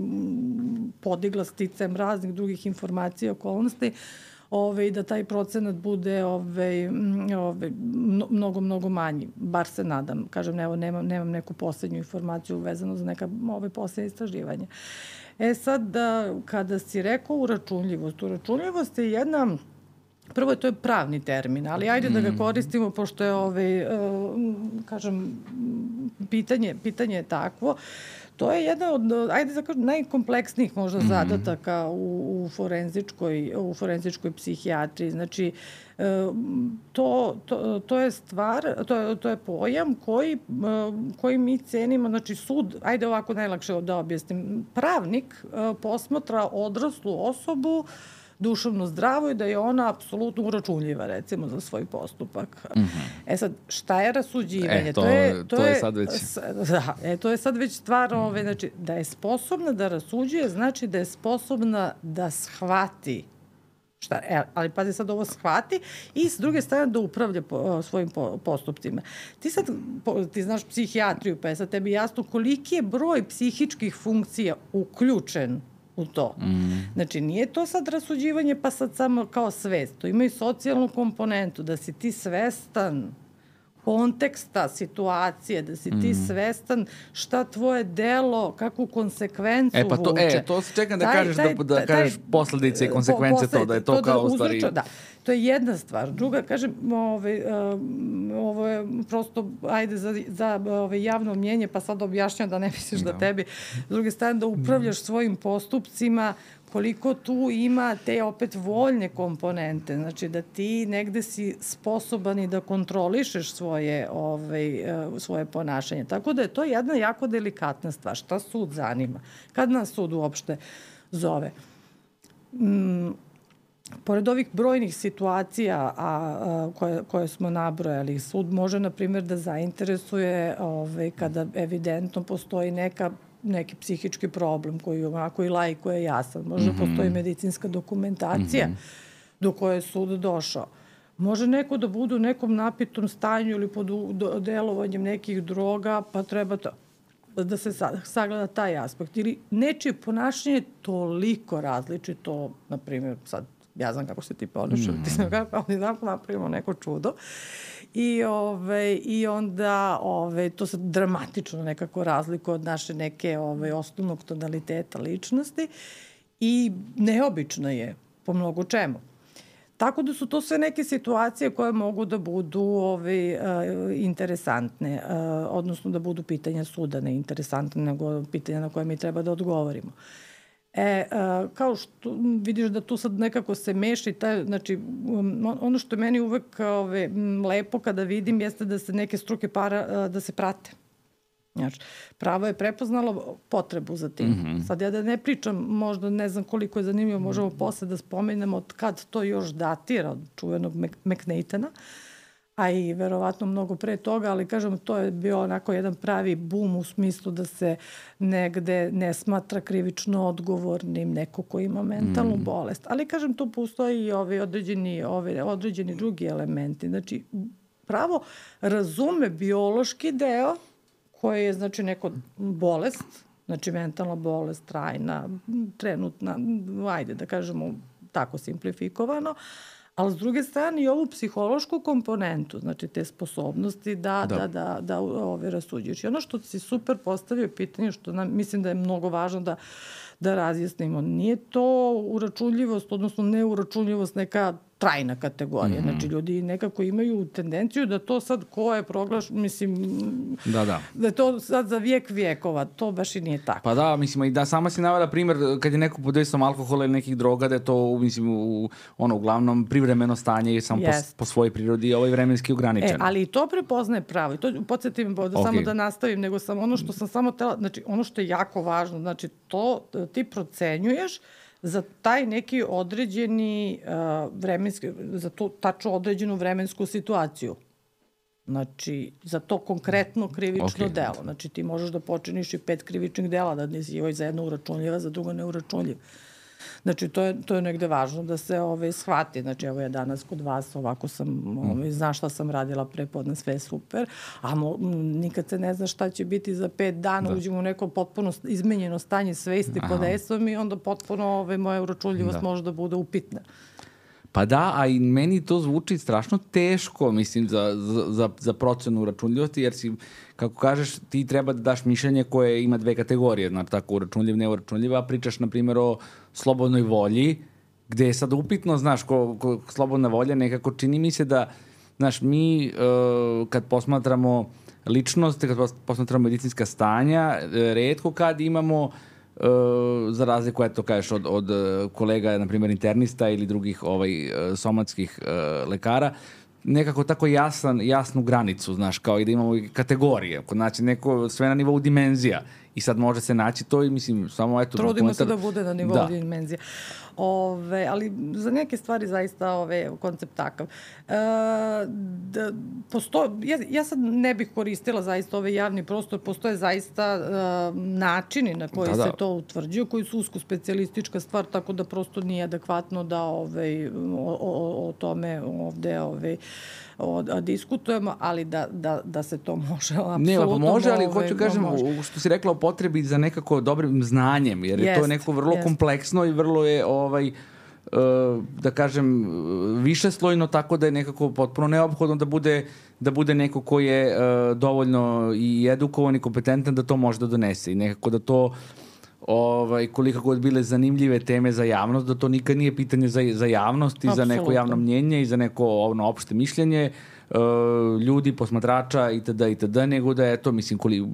podigla sticajem raznih drugih informacija i okolnosti. Uh, ove, da taj procenat bude ove, ove, mnogo, mnogo manji. Bar se nadam. Kažem, evo, nemam, nemam neku poslednju informaciju vezano za neka ove poslednje istraživanja. E sad, da, kada si rekao uračunljivost, uračunljivost je jedna Prvo, to je pravni termin, ali ajde da ga mm. koristimo, pošto je, ovaj, kažem, pitanje, pitanje je takvo. Uh, to je jedna od, ajde da kažem, najkompleksnijih možda mm -hmm. zadataka u, u, forenzičkoj, u forenzičkoj psihijatriji. Znači, e, to, to, to je stvar, to je, to je pojam koji, e, koji mi cenimo, znači sud, ajde ovako najlakše da objasnim, pravnik e, posmatra odraslu osobu uh, duševno zdravo i da je ona apsolutno uračunljiva recimo za svoj postupak. Mm -hmm. E sad, šta je rasuđivanje? E, to, to, je, to, to je, je sad već... Da, e, to je sad već stvar, ove, znači, da je sposobna da rasuđuje, znači da je sposobna da shvati šta, e, ali pazi sad ovo shvati i s druge strane da upravlja po, svojim po, postupcima. Ti sad, po, ti znaš psihijatriju, pa je sad tebi jasno koliki je broj psihičkih funkcija uključen u to. Mm. Znači, nije to sad rasuđivanje pa sad samo kao svest. To ima i socijalnu komponentu, da si ti svestan konteksta, situacije, da si mm. ti svestan šta tvoje delo, kakvu konsekvencu vuče. E pa to, vuče. e, to se čekam da taj, kažeš, taj, da, da taj, kažeš posledice i konsekvence po, to, da je to, to kao da u stvari... Da, to je jedna stvar. Druga, kažem, ove, um, ovo je prosto, ajde, za, za ove, javno mnjenje, pa sad objašnjam da ne misliš da, da tebi, s druge strane, da upravljaš svojim postupcima koliko tu ima te opet voljne komponente, znači da ti negde si sposoban i da kontrolišeš svoje, ovaj, e, svoje ponašanje. Tako da je to jedna jako delikatna stvar. Šta sud zanima? Kad nas sud uopšte zove? Mm, pored ovih brojnih situacija a, a, koje, koje smo nabrojali, sud može, na primjer, da zainteresuje ovaj, kada evidentno postoji neka neki psihički problem koji onako i lajko je jasan. Možda mm -hmm. postoji medicinska dokumentacija mm -hmm. do koje je sud došao. Može neko da bude u nekom napitom stanju ili pod delovanjem nekih droga, pa treba to, da se sagleda taj aspekt. Ili nečije ponašanje toliko različito, na primjer, sad ja znam kako se ti ponašaš, mm. ti znam kako, ali znam napravimo neko čudo. I, ove, i onda ove, to se dramatično nekako razlikuje od naše neke ove, osnovnog tonaliteta ličnosti i neobično je po mnogo čemu. Tako da su to sve neke situacije koje mogu da budu ove, uh, interesantne, uh, odnosno da budu pitanja suda, ne interesantne, nego pitanja na koje mi treba da odgovorimo. Uh, E, a, kao što vidiš da tu sad nekako se meša i taj, znači, um, ono što je meni uvek ove, lepo kada vidim jeste da se neke struke para, a, da se prate. Znači, pravo je prepoznalo potrebu za tim. Mm -hmm. Sad ja da ne pričam, možda ne znam koliko je zanimljivo, možemo posle da spomenemo od kad to još datira od čuvenog McNatana, a i verovatno mnogo pre toga, ali kažem, to je bio onako jedan pravi bum u smislu da se negde ne smatra krivično odgovornim neko ko ima mentalnu mm. bolest. Ali kažem, tu postoji i ovi određeni, ovi određeni drugi elementi. Znači, pravo razume biološki deo koji je znači neko bolest, znači mentalna bolest, trajna, trenutna, ajde da kažemo tako simplifikovano, ali s druge strane i ovu psihološku komponentu, znači te sposobnosti da, da, da, da, da ove rasuđuješ. I ono što si super postavio pitanje, što nam, mislim da je mnogo važno da, da razjasnimo, nije to uračunljivost, odnosno neuračunljivost neka trajna kategorija. Mm -hmm. Znači, ljudi nekako imaju tendenciju da to sad ko je proglaš, mislim, da, da. da je to sad za vijek vijekova. To baš i nije tako. Pa da, mislim, i da sama si navela primer kad je neko pod dejstvom alkohola ili nekih droga, da je to, mislim, u, ono, uglavnom privremeno stanje i samo yes. po, po svojoj prirodi i ovaj vremenski ograničen. E, ali i to prepoznaje pravo. I to, podsjetim, da okay. samo da nastavim, nego sam ono što sam samo tela, znači, ono što je jako važno, znači, to ti procenjuješ za taj neki određeni uh, vremenski, za tu tačno određenu vremensku situaciju. Znači, za to konkretno krivično okay. delo. Znači, ti možeš da počiniš i pet krivičnih dela, da nisi ovaj za jedno uračunljiva, za drugo neuračunljiva. Znači, to je, to je negde važno da se ove, ovaj, shvati. Znači, evo ja danas kod vas, ovako sam, ove, ovaj, zna šta sam radila prepodne, sve je super, a mo, nikad se ne zna šta će biti za pet dana, da. uđemo u neko potpuno izmenjeno stanje svesti pod esom i onda potpuno ove, ovaj, moja uračunljivost da. može da bude upitna. Pa da, a i meni to zvuči strašno teško, mislim, za, za, za procenu računljivosti, jer si, kako kažeš, ti treba da daš mišljenje koje ima dve kategorije, znači tako uračunljiv, neuračunljiv, a pričaš, na primjer, o slobodnoj volji, gde je sad upitno, znaš, ko, ko slobodna volja nekako čini mi se da, znaš, mi uh, kad posmatramo ličnost, kad posmatramo medicinska stanja, redko kad imamo Uh, za razliku, eto, kažeš, od, od kolega, na primjer, internista ili drugih ovaj, somatskih uh, lekara, nekako tako jasan, jasnu granicu, znaš, kao i da imamo kategorije, znači neko sve na nivou dimenzija i sad može se naći to i mislim, samo eto... Trudimo se da bude na nivou da. dimenzija. Ove, ali za neke stvari zaista ove, koncept takav. E, da, posto, ja, ja sad ne bih koristila zaista ovaj javni prostor, postoje zaista e, načini na koji da, da. se to utvrđuju, koji su usko specialistička stvar, tako da prosto nije adekvatno da ove, o, o, o tome ovde ove, o, a, diskutujemo, ali da, da, da se to može apsolutno... Ne, pa može, ali hoću kažem, može. što si rekla o potrebi za nekako dobrim znanjem, jer jest, je to neko vrlo jest. kompleksno i vrlo je ovaj da kažem više slojno tako da je nekako potpuno neophodno da bude da bude neko ko je dovoljno i edukovan i kompetentan da to može da donese i nekako da to ovaj, koliko god bile zanimljive teme za javnost, da to nikad nije pitanje za, za javnost i Absolutno. za neko javno mnjenje i za neko ono, opšte mišljenje, uh, ljudi, posmatrača itd. itd. nego da je to, mislim, koli,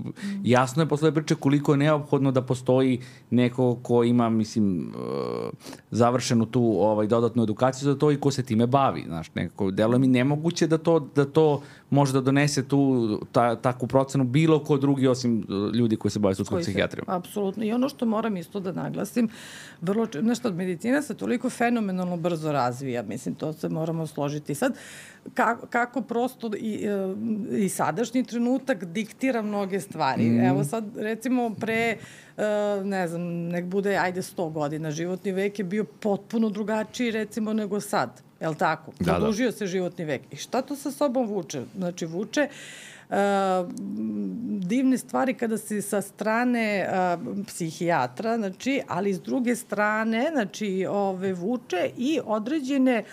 jasno je posle priče koliko je neophodno da postoji neko ko ima, mislim, uh, završenu tu ovaj, dodatnu edukaciju za to i ko se time bavi, znaš, nekako, delo mi nemoguće da to, da to može da donese tu ta, takvu procenu bilo ko drugi osim ljudi koji se bave sudskom psihijatrijom. Apsolutno. I ono što moram isto da naglasim, vrlo, nešto, medicina se toliko fenomenalno brzo razvija, mislim, to se moramo složiti. Sad, kako, kako prosto i, e, i sadašnji trenutak diktira mnoge stvari. Mm. Evo sad, recimo, pre, e, ne znam, nek bude, ajde, 100 godina, životni vek je bio potpuno drugačiji, recimo, nego sad. Je li tako? Da, da. Produžio da. se životni vek. I šta to sa sobom vuče? Znači, vuče uh, divne stvari kada se sa strane psihijatra, znači, ali s druge strane, znači, ove, vuče i određene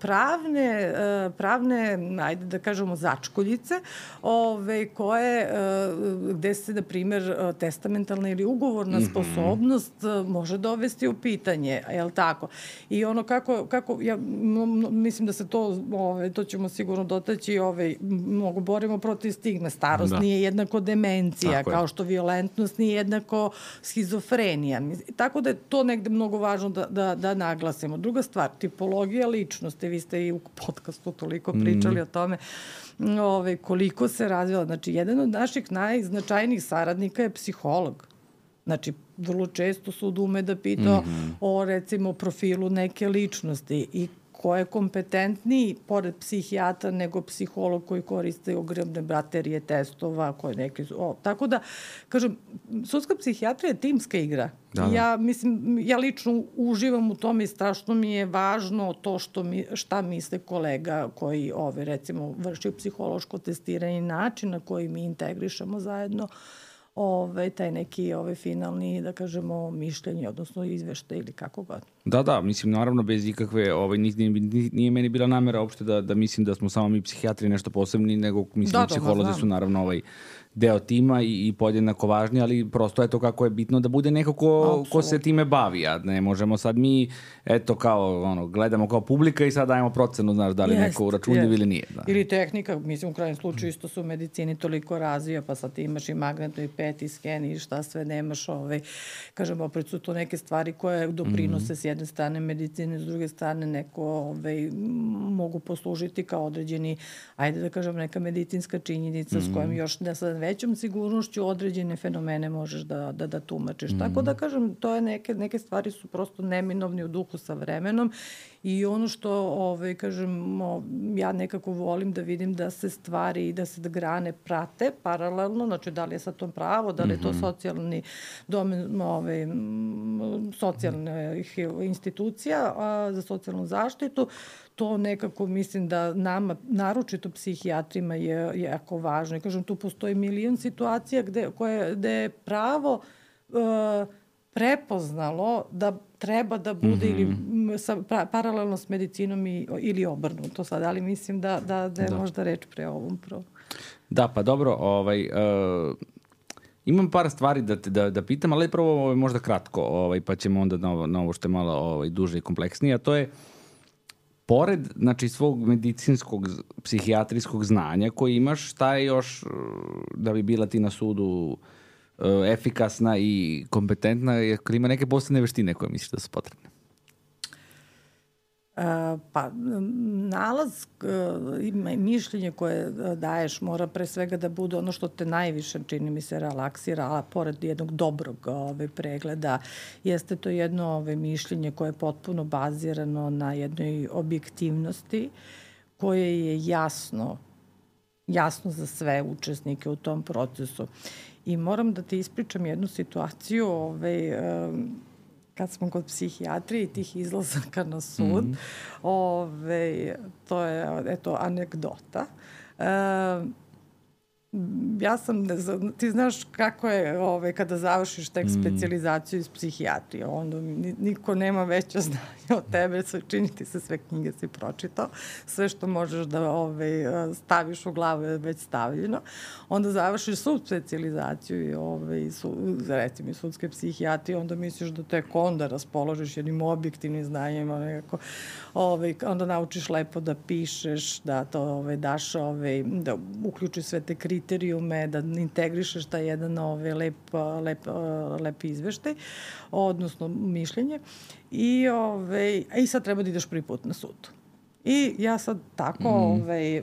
pravne, pravne, ajde da kažemo, začkoljice, ove, koje, gde se, na primer, testamentalna ili ugovorna mm -hmm. sposobnost može dovesti u pitanje, je li tako? I ono kako, kako ja mislim da se to, ove, to ćemo sigurno dotaći, ove, mnogo borimo protiv stigme. Starost da. nije jednako demencija, Tako kao je. što violentnost nije jednako schizofrenija. Tako da je to negde mnogo važno da, da, da naglasimo. Druga stvar, tipologija ličnosti. Vi ste i u podcastu toliko pričali mm. o tome ove, koliko se razvila. Znači, jedan od naših najznačajnijih saradnika je psiholog. Znači, vrlo često sud ume da pita mm -hmm. o, recimo, profilu neke ličnosti i ko je kompetentniji pored psihijatra nego psiholog koji koriste ogromne baterije testova, koje neke o, tako da kažem sudska psihijatrija je timska igra. Da, da. Ja mislim ja lično uživam u tome i strašno mi je važno to što mi šta misle kolega koji ove recimo vrši psihološko testiranje i način na koji mi integrišemo zajedno uh, ovaj, taj neki ovaj, finalni, da kažemo, mišljenje, odnosno izveštaj ili kako god. Da, da, mislim, naravno, bez ikakve, ovaj, nije, nije meni bila namera uopšte da, da mislim da smo samo mi psihijatri nešto posebni, nego mislim da, da psiholozi su naravno ovaj, deo tima i, i podjednako važni, ali prosto je to kako je bitno da bude neko ko, ko se time bavi, a ne možemo sad mi, eto kao, ono, gledamo kao publika i sad dajemo procenu, znaš, da li jest, neko uračunljiv ili nije. Da. Ili tehnika, mislim, u krajem slučaju isto su u medicini toliko razvija, pa sad imaš i magnetno i pet i sken i šta sve nemaš, ovaj, kažemo, opet su to neke stvari koje doprinose mm -hmm. s jedne strane medicine, s druge strane neko ovaj, mogu poslužiti kao određeni, ajde da kažem, neka medicinska činjenica mm -hmm. s kojom još ne sad većom sigurnošću određene fenomene možeš da, da, da tumačiš. Mm. Tako da kažem, to je neke, neke stvari su prosto neminovni u duhu sa vremenom i ono što, ovaj, kažem, ja nekako volim da vidim da se stvari i da se da grane prate paralelno, znači da li je sad to pravo, da li je to mhm. socijalni domen ovaj, socijalnih institucija a, za socijalnu zaštitu, to nekako mislim da nama, naročito psihijatrima je, jako važno. I kažem, tu postoji milion situacija gde, koje, gde je pravo uh, prepoznalo da treba da bude mm -hmm. ili sa, pra, paralelno s medicinom i, ili obrnuto sad, ali mislim da, da, da je da. možda reč pre ovom pro. Da, pa dobro, ovaj, uh, imam par stvari da, da, da pitam, ali prvo ovaj, možda kratko, ovaj, pa ćemo onda na ovo, na ovo što je malo ovaj, duže i kompleksnije, a to je pored znači, svog medicinskog, psihijatrijskog znanja koji imaš, šta je još uh, da bi bila ti na sudu uh, efikasna i kompetentna, jer ima neke posebne veštine koje misliš da su potrebne? Pa, nalaz i mišljenje koje daješ mora pre svega da bude ono što te najviše, čini mi se, relaksira, a pored jednog dobrog ove, pregleda, jeste to jedno ove, mišljenje koje je potpuno bazirano na jednoj objektivnosti, koje je jasno, jasno za sve učesnike u tom procesu. I moram da ti ispričam jednu situaciju, ovaj, kad smo kod psihijatrije i tih izlazaka na sud, mm -hmm. ove, to je eto, anegdota. E, ja sam, ti znaš kako je ove, kada završiš tek mm. specializaciju iz psihijatrije, onda niko nema veće znanje od tebe, čini ti se sve knjige si pročitao, sve što možeš da ove, staviš u glavu je već stavljeno. Onda završiš sud specializaciju i, ove, i su, recimo i sudske psihijatrije, onda misliš da tek onda raspoložiš jednim objektivnim znanjima, nekako, ove, onda naučiš lepo da pišeš, da to ove, daš, ove, da uključiš sve te kriterije kriterijume, da integrišeš taj jedan ovaj, lep, lep, lep izveštaj, odnosno mišljenje. I, ovaj, I sad treba da ideš prvi put na sud. I ja sad tako, mm. ovaj,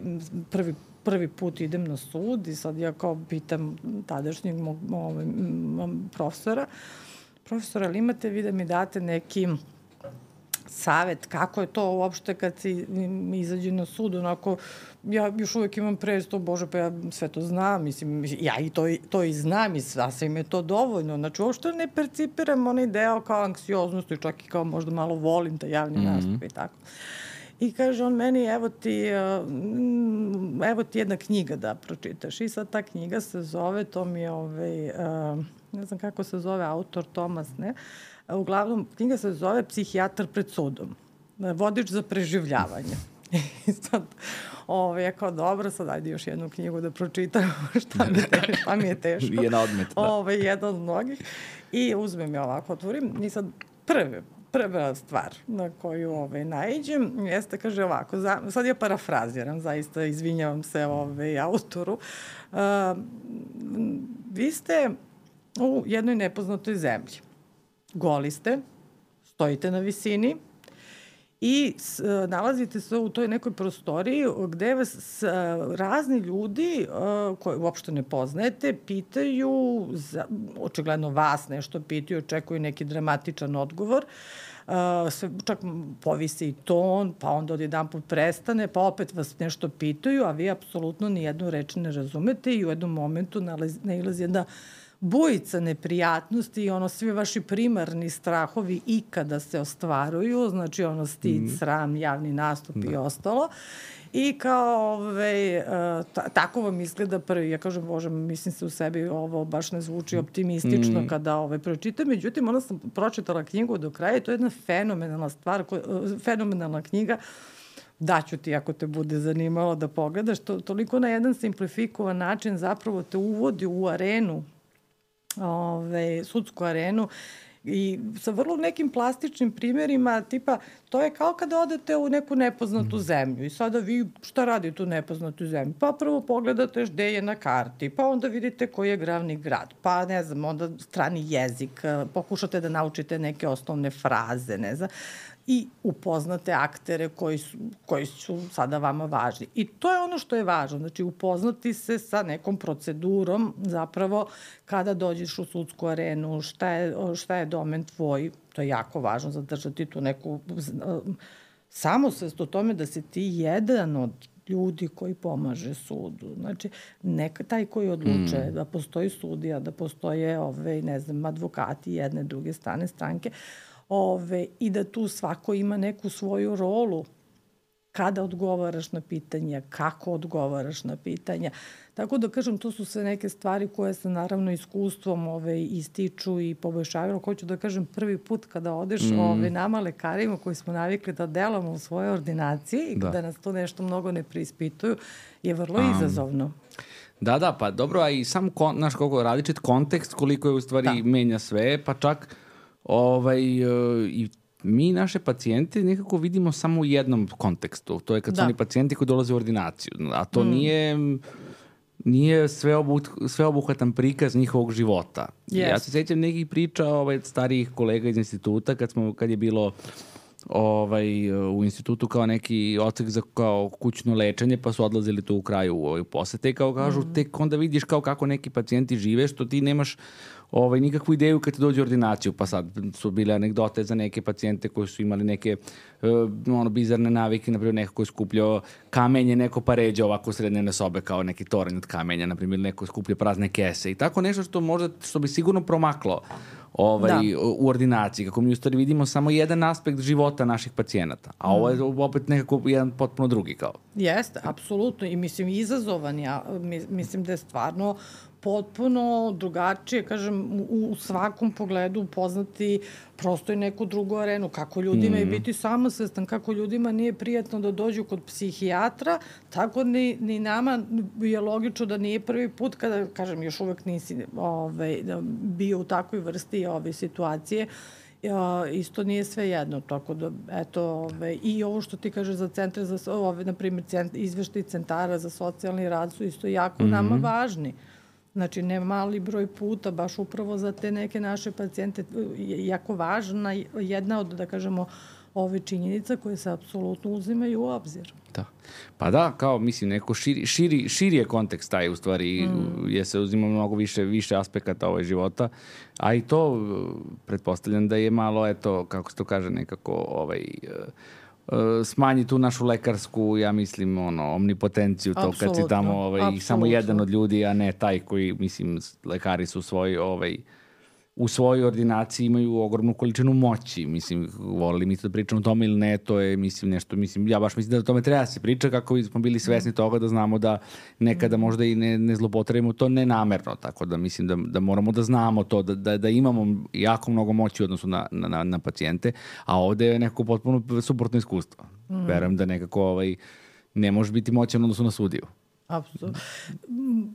prvi prvi put idem na sud i sad ja kao pitam tadašnjeg mog, ovaj, profesora, profesora, ali imate vi da mi date neki savet, kako je to uopšte kad si izađe na sud, onako, ja još uvek imam predstav, bože, pa ja sve to znam, mislim, ja i to, to i znam i sasvim je to dovoljno, znači uopšte ne percipiram onaj deo kao anksioznost, čak i kao možda malo volim taj javni mm -hmm. nastup i tako. I kaže on meni, evo ti, evo ti jedna knjiga da pročitaš. I sad ta knjiga se zove, to mi je, ovaj, uh, ne znam kako se zove autor, Tomas, ne? Uglavnom, knjiga se zove Psihijatar pred sudom. Vodič za preživljavanje. [LAUGHS] I sad, ovo, ovaj, je kao dobro, sad ajde još jednu knjigu da pročitam, [LAUGHS] šta mi, [LAUGHS] te, šta mi je teško. Jedna odmet, da. Ovo, ovaj, jedan od mnogih. I uzmem je ovako, otvorim i sad prve, prva stvar na koju ovaj, najđem jeste, kaže ovako, za, sad ja parafraziram, zaista izvinjavam se ovaj, autoru. Uh, vi ste u jednoj nepoznatoj zemlji. Goli ste, stojite na visini i s, e, nalazite se u toj nekoj prostoriji gde vas s, e, razni ljudi uh, koje uopšte ne poznajete pitaju, za, očigledno vas nešto pitaju, očekuju neki dramatičan odgovor, sve, čak povise i ton, pa onda odjedan put prestane, pa opet vas nešto pitaju, a vi apsolutno ni jednu reč ne razumete i u jednom momentu nailazi jedna uh, bujica neprijatnosti i ono svi vaši primarni strahovi ikada se ostvaruju, znači ono stid, mm. sram, javni nastup da. i ostalo. I kao, ove, ta, tako vam izgleda prvi, ja kažem, bože, mislim se u sebi, ovo baš ne zvuči optimistično mm. kada ove, pročitam. Međutim, onda sam pročitala knjigu do kraja i to je jedna fenomenalna stvar, ko, fenomenalna knjiga daću ti ako te bude zanimalo da pogledaš, to, toliko na jedan simplifikovan način zapravo te uvodi u arenu ove, sudsku arenu i sa vrlo nekim plastičnim primjerima, tipa, to je kao kada odete u neku nepoznatu mhm. zemlju i sada vi šta radite u nepoznatu zemlju? Pa prvo pogledate gde je na karti, pa onda vidite koji je glavni grad, pa ne znam, onda strani jezik, pokušate da naučite neke osnovne fraze, ne znam i upoznate aktere koji su, koji su sada vama važni. I to je ono što je važno, znači upoznati se sa nekom procedurom zapravo kada dođeš u sudsku arenu, šta je, šta je domen tvoj, to je jako važno zadržati tu neku samosvest o tome da se ti jedan od ljudi koji pomaže sudu. Znači, neka, taj koji odluče mm. da postoji sudija, da postoje, ove, ne znam, advokati jedne, druge strane stranke, ove, i da tu svako ima neku svoju rolu kada odgovaraš na pitanja, kako odgovaraš na pitanja. Tako da kažem, to su sve neke stvari koje se naravno iskustvom ove, ističu i poboljšavaju. Hoću da kažem, prvi put kada odeš mm. ove, nama lekarima koji smo navikli da delamo u svojoj ordinaciji i da. da nas to nešto mnogo ne preispituju, je vrlo um. izazovno. Da, da, pa dobro, a i sam, kon, naš koliko različit kontekst, koliko je u stvari da. menja sve, pa čak Ovaj, e, I mi naše pacijente nekako vidimo samo u jednom kontekstu. To je kad da. su oni pacijenti koji dolaze u ordinaciju. A to mm. nije nije sveobuhvatan prikaz njihovog života. Yes. Ja se sećam nekih priča ovaj, starijih kolega iz instituta kad, smo, kad je bilo ovaj, u institutu kao neki ocek za kao kućno lečenje, pa su odlazili tu u kraju u ovaj posete i kao kažu, mm. tek onda vidiš kao kako neki pacijenti žive, što ti nemaš ovaj, nikakvu ideju kad dođe u ordinaciju, pa sad su bile anegdote za neke pacijente koji su imali neke uh, ono, bizarne navike, na primjer neko ko je skupljao kamenje, neko pa ređe ovako sredne na sobe kao neki toranj od kamenja, na primjer neko skuplja prazne kese i tako nešto što možda, što bi sigurno promaklo ovaj, da. u ordinaciji, kako mi u stvari vidimo samo jedan aspekt života naših pacijenata, a mm. ovo je mm. opet nekako jedan potpuno drugi kao. Jeste, apsolutno i mislim izazovan ja, mislim da je stvarno potpuno drugačije, kažem, u, u svakom pogledu upoznati prosto i neku drugu arenu, kako ljudima mm. je biti samosvestan, kako ljudima nije prijatno da dođu kod psihijatra, tako ni, ni nama je logično da nije prvi put kada, kažem, još uvek nisi ovaj, da bio u takvoj vrsti ove situacije, Ja, isto nije sve jedno, tako da, eto, ove, i ovo što ti kaže za centre, za, ove, na primjer, cent, izveštaj centara za socijalni rad su isto jako mm -hmm. nama važni. Znači, ne mali broj puta, baš upravo za te neke naše pacijente, je jako važna jedna od, da kažemo, ove činjenica koje se apsolutno uzimaju u obzir. Da. Pa da, kao mislim neko širi, širi, širi je kontekst taj u stvari mm. je se uzima mnogo više više aspekata ovaj života, a i to pretpostavljam da je malo eto kako se to kaže nekako ovaj uh, uh, smanji tu našu lekarsku, ja mislim, ono, omnipotenciju, to kad si tamo ovaj, samo jedan od ljudi, a ne taj koji, mislim, lekari su svoj, ovaj, u svojoj ordinaciji imaju ogromnu količinu moći. Mislim, volili mi da pričamo o tome ili ne, to je, mislim, nešto, mislim, ja baš mislim da o tome treba da se priča kako smo bili svesni toga da znamo da nekada možda i ne, ne zlopotrebimo to nenamerno, tako da mislim da, da moramo da znamo to, da, da, da imamo jako mnogo moći u odnosu na, na, na pacijente, a ovde je nekako potpuno suprotno iskustvo. Mm. Verujem da nekako ovaj, ne može biti moćan odnosu na sudiju. Apsolutno.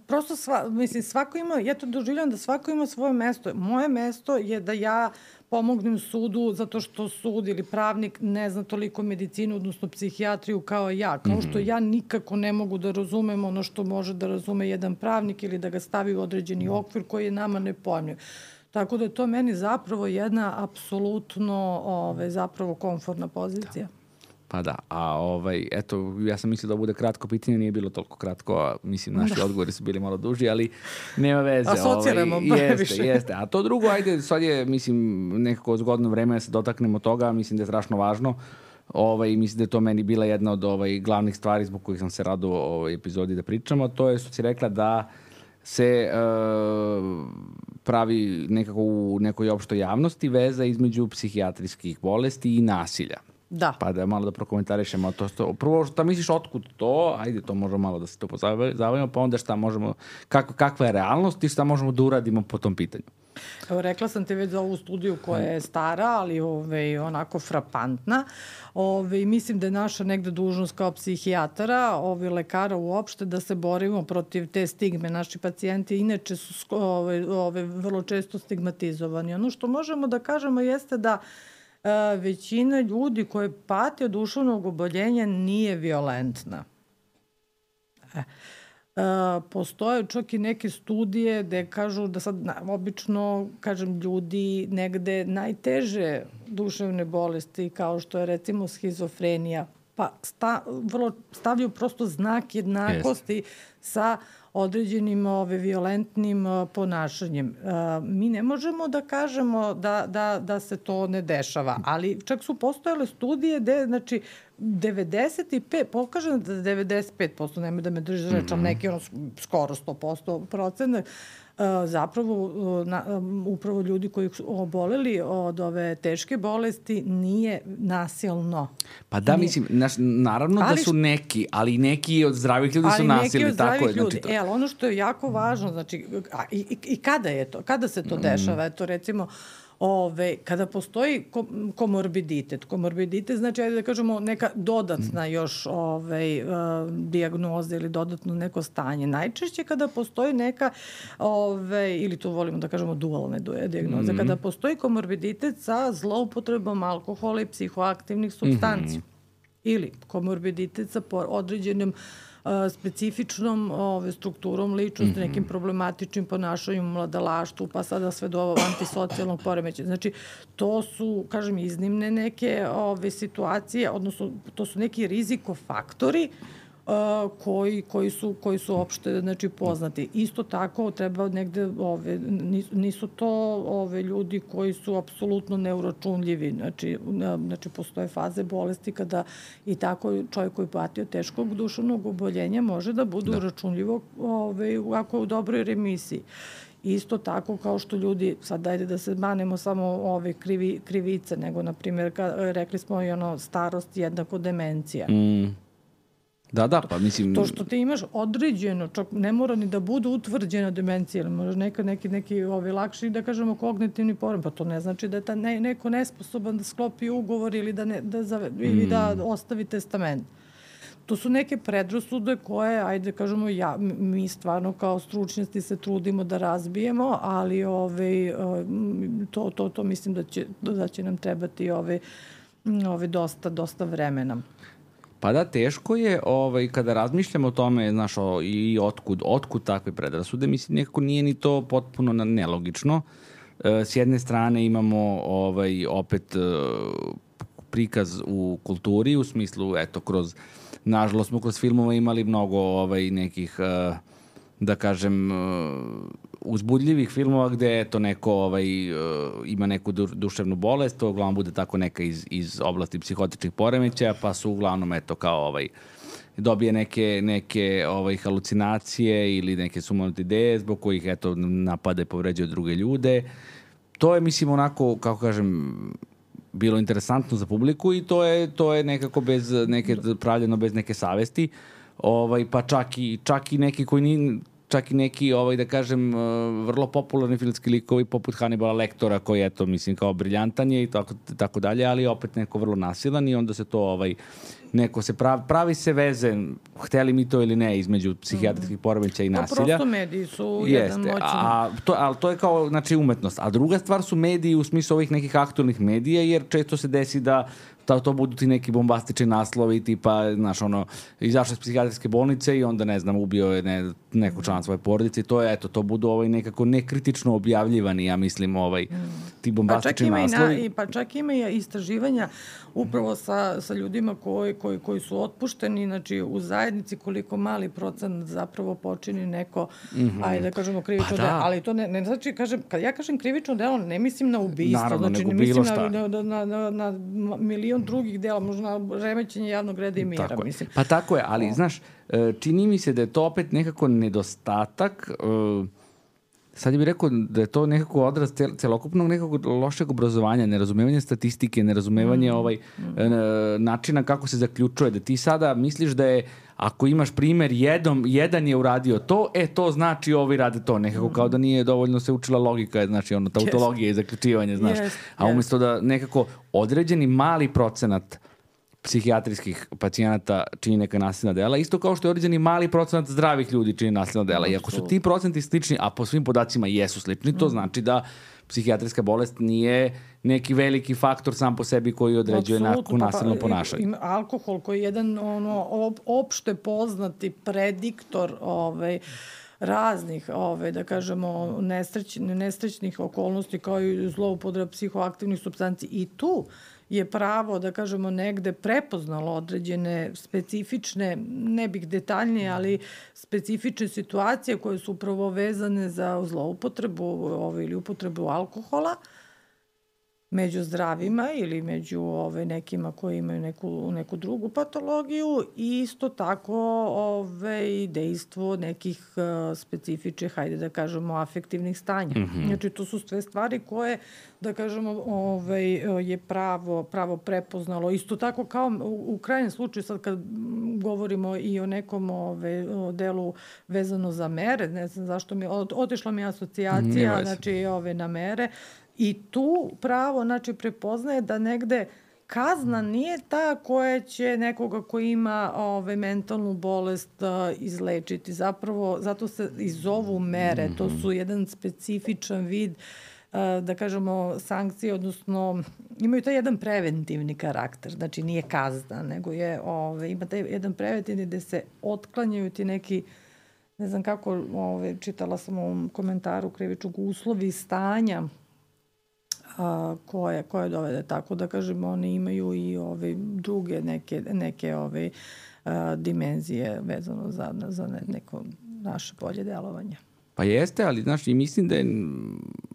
Prosto, sva, mislim, svako ima, ja to doživljam da svako ima svoje mesto. Moje mesto je da ja pomognem sudu zato što sud ili pravnik ne zna toliko medicinu, odnosno psihijatriju kao ja. Kao što mhm. ja nikako ne mogu da razumem ono što može da razume jedan pravnik ili da ga stavi u određeni mhm. okvir koji je nama nepojemljiv. Tako da je to meni zapravo jedna apsolutno ove, zapravo komfortna pozicija. Pa da, a ovaj, eto, ja sam mislio da bude kratko pitanje, nije bilo toliko kratko, a mislim, naši da. odgovori su bili malo duži, ali nema veze. Asociramo ovaj, jeste, više. Jeste, a to drugo, ajde, sad je, mislim, nekako zgodno vreme da se dotaknemo toga, mislim da je strašno važno. Ovaj, mislim da je to meni bila jedna od ovaj, glavnih stvari zbog kojih sam se rado u ovoj epizodi da pričamo, to je što si rekla da se uh, pravi nekako u nekoj opštoj javnosti veza između psihijatrijskih bolesti i nasilja. Da. Pa da malo da prokomentarišemo to. Sto, prvo, šta misliš, otkud to? Ajde, to možemo malo da se to pozavimo, pa onda šta možemo, kako, kakva je realnost i šta možemo da uradimo po tom pitanju. Evo, rekla sam ti već za ovu studiju koja je stara, ali ove, onako frapantna. Ove, mislim da je naša negde dužnost kao psihijatara, ove, lekara uopšte, da se borimo protiv te stigme. Naši pacijenti inače su ove, ove, vrlo često stigmatizovani. Ono što možemo da kažemo jeste da a, većina ljudi koje pati od duševnog oboljenja nije violentna. E. Uh, postoje čak i neke studije gde kažu da sad na, obično, kažem, ljudi negde najteže duševne bolesti kao što je recimo schizofrenija, pa sta, vrlo stavljaju prosto znak jednakosti yes. sa određenim ove, violentnim ponašanjem. Mi ne možemo da kažemo da, da, da se to ne dešava, ali čak su postojale studije gde, znači, 95, pokažem da 95%, nemoj da me drži reč, mm -hmm. neki ono skoro 100% procene, zapravo na, upravo ljudi koji su oboleli od ove teške bolesti nije nasilno. Pa da, nije. mislim, naš, naravno da ali, da su neki, ali neki od zdravih ljudi su nasilni. Ali neki od zdravih tako ljudi. Znači, to... E, ali ono što je jako važno, znači, a, i, i kada je to? Kada se to mm. dešava? Eto, recimo, uh, Ove, kada postoji komorbiditet, komorbiditet znači, ajde da kažemo, neka dodatna još ove, uh, diagnoza ili dodatno neko stanje. Najčešće kada postoji neka, ove, ili to volimo da kažemo dualne diagnoze, mm -hmm. kada postoji komorbiditet sa zloupotrebom alkohola i psihoaktivnih substanci. Mm -hmm. Ili komorbiditet sa određenim uh, specifičnom ove, strukturom ličnosti, mm -hmm. nekim problematičnim ponašanjem mladalaštvu, pa sada sve do antisocijalnog poremeća. Znači, to su, kažem, iznimne neke ove, situacije, odnosno to su neki rizikofaktori uh, koji, koji, su, koji su opšte znači, poznati. Isto tako treba negde, ove, nisu to ove ljudi koji su apsolutno neuračunljivi. Znači, znači postoje faze bolesti kada i tako čovjek koji patio teškog duševnog oboljenja može da bude da. uračunljivo ove, ako je u dobroj remisiji. Isto tako kao što ljudi, sad dajde da se manemo samo ove krivi, krivice, nego, na primjer, ka, rekli smo i ono, starost jednako demencija. Mm Da, da, pa mislim... To što ti imaš određeno, čak ne mora ni da bude utvrđena demencija, ili možda neka, neki, neki ovi lakši, da kažemo, kognitivni porem, pa to ne znači da je ta ne, neko nesposoban da sklopi ugovor ili da, ne, da, zave, mm. ili da mm. ostavi testament. To su neke predrasude koje, ajde kažemo, ja, mi stvarno kao stručnjaci se trudimo da razbijemo, ali ove, ovaj, to, to, to mislim da će, da će nam trebati ove, ove dosta, dosta vremena. Pa da, teško je ovaj, kada razmišljamo o tome, znaš, o, i otkud, otkud takve predrasude, mislim, nekako nije ni to potpuno nelogično. E, s jedne strane imamo ovaj, opet e, prikaz u kulturi, u smislu, eto, kroz, nažalost smo kroz filmova imali mnogo ovaj, nekih, e, da kažem, uzbudljivih filmova gde to neko ovaj, uh, ima neku du, duševnu bolest, to uglavnom bude tako neka iz, iz oblasti psihotičnih poremećaja, pa su uglavnom eto kao ovaj, dobije neke, neke ovaj, halucinacije ili neke sumanute ideje zbog kojih eto, napada i povređuje druge ljude. To je, mislim, onako, kako kažem, bilo interesantno za publiku i to je, to je nekako bez neke, pravljeno bez neke savesti. Ovaj, pa čak i, čak i neki koji ni, čak i neki, ovaj, da kažem, uh, vrlo popularni filmski likovi poput Hannibala Lektora, koji, eto, mislim, kao briljantan je i tako, tako dalje, ali opet neko vrlo nasilan i onda se to, ovaj, neko se pravi, pravi se veze, hteli mi to ili ne, između psihijatrijskih mm. poremeća i nasilja. To prosto mediji su Jeste, jedan moćan. A, to, ali to je kao, znači, umetnost. A druga stvar su mediji u smislu ovih nekih aktualnih medija, jer često se desi da to, to budu ti neki bombastični naslovi, tipa, znaš, ono, izašao iz psihijatrijske bolnice i onda, ne znam, ubio je ne, neko član svoje porodice. To je, eto, to budu ovaj nekako nekritično objavljivani, ja mislim, ovaj, mm ti bombastični pa naslovi. I, na, i, pa čak ima i istraživanja upravo sa, sa ljudima koji, koji, koji su otpušteni, znači u zajednici koliko mali procent zapravo počini neko, mm -hmm. ajde da kažemo krivično pa da. delo, ali to ne, ne znači, kažem, kad ja kažem krivično delo, ne mislim na ubistvo, Naravno, znači ne mislim na, na, na, na, na milion drugih dela, možda remećenje javnog reda i mira, tako mislim. Pa tako je, ali o. znaš, e, čini mi se da je to opet nekako nedostatak uh, sad bih rekao da je to nekako odraz cel, celokupnog nekog lošeg obrazovanja, nerazumevanje statistike, nerazumevanje mm. ovaj, mm. načina kako se zaključuje, da ti sada misliš da je ako imaš primer jedom, jedan je uradio to, e to znači ovi rade to, nekako mm. kao da nije dovoljno se učila logika, znači ono tautologija yes. i zaključivanje, znaš. Yes. A umesto da nekako određeni mali procenat uh, psihijatrijskih pacijenata čini neka nasilna dela, isto kao što je određeni mali procenat zdravih ljudi čini nasilna dela. I ako su ti procenti slični, a po svim podacima jesu slični, to mm. znači da psihijatrijska bolest nije neki veliki faktor sam po sebi koji određuje nasilno pa, ponašanje. Ima alkohol koji je jedan ono, opšte poznati prediktor ovaj, raznih, ove, da kažemo, nesreć, nesrećnih okolnosti kao i zloupotreba psihoaktivnih substanci. I tu je pravo, da kažemo, negde prepoznalo određene specifične, ne bih detaljnije, ali specifične situacije koje su upravo vezane za zloupotrebu ovaj, ili upotrebu alkohola, među zdravima ili među ove, nekima koji imaju neku, neku drugu patologiju i isto tako ove, dejstvo nekih uh, specifičnih, hajde da kažemo, afektivnih stanja. Mm -hmm. Znači, to su sve stvari koje, da kažemo, ove, je pravo, pravo prepoznalo. Isto tako kao u, u krajnjem slučaju, sad kad govorimo i o nekom ove, o delu vezano za mere, ne znam zašto mi, otešla mi asocijacija, znači, ove, na mere, I tu pravo znači, prepoznaje da negde kazna nije ta koja će nekoga ko ima ove, mentalnu bolest uh, izlečiti. Zapravo, zato se i zovu mere. To su mhm. jedan specifičan vid uh, da kažemo, sankcije, odnosno imaju taj jedan preventivni karakter, znači nije kazna, nego je, ove, ima taj jedan preventivni gde se otklanjaju ti neki ne znam kako, ove, čitala sam u ovom komentaru krivičnog uslovi stanja a, koje, koje dovede. Tako da kažem, oni imaju i ove druge neke, neke ove a, dimenzije vezano za, za ne, neko naše polje delovanja. Pa jeste, ali znaš, i mislim da je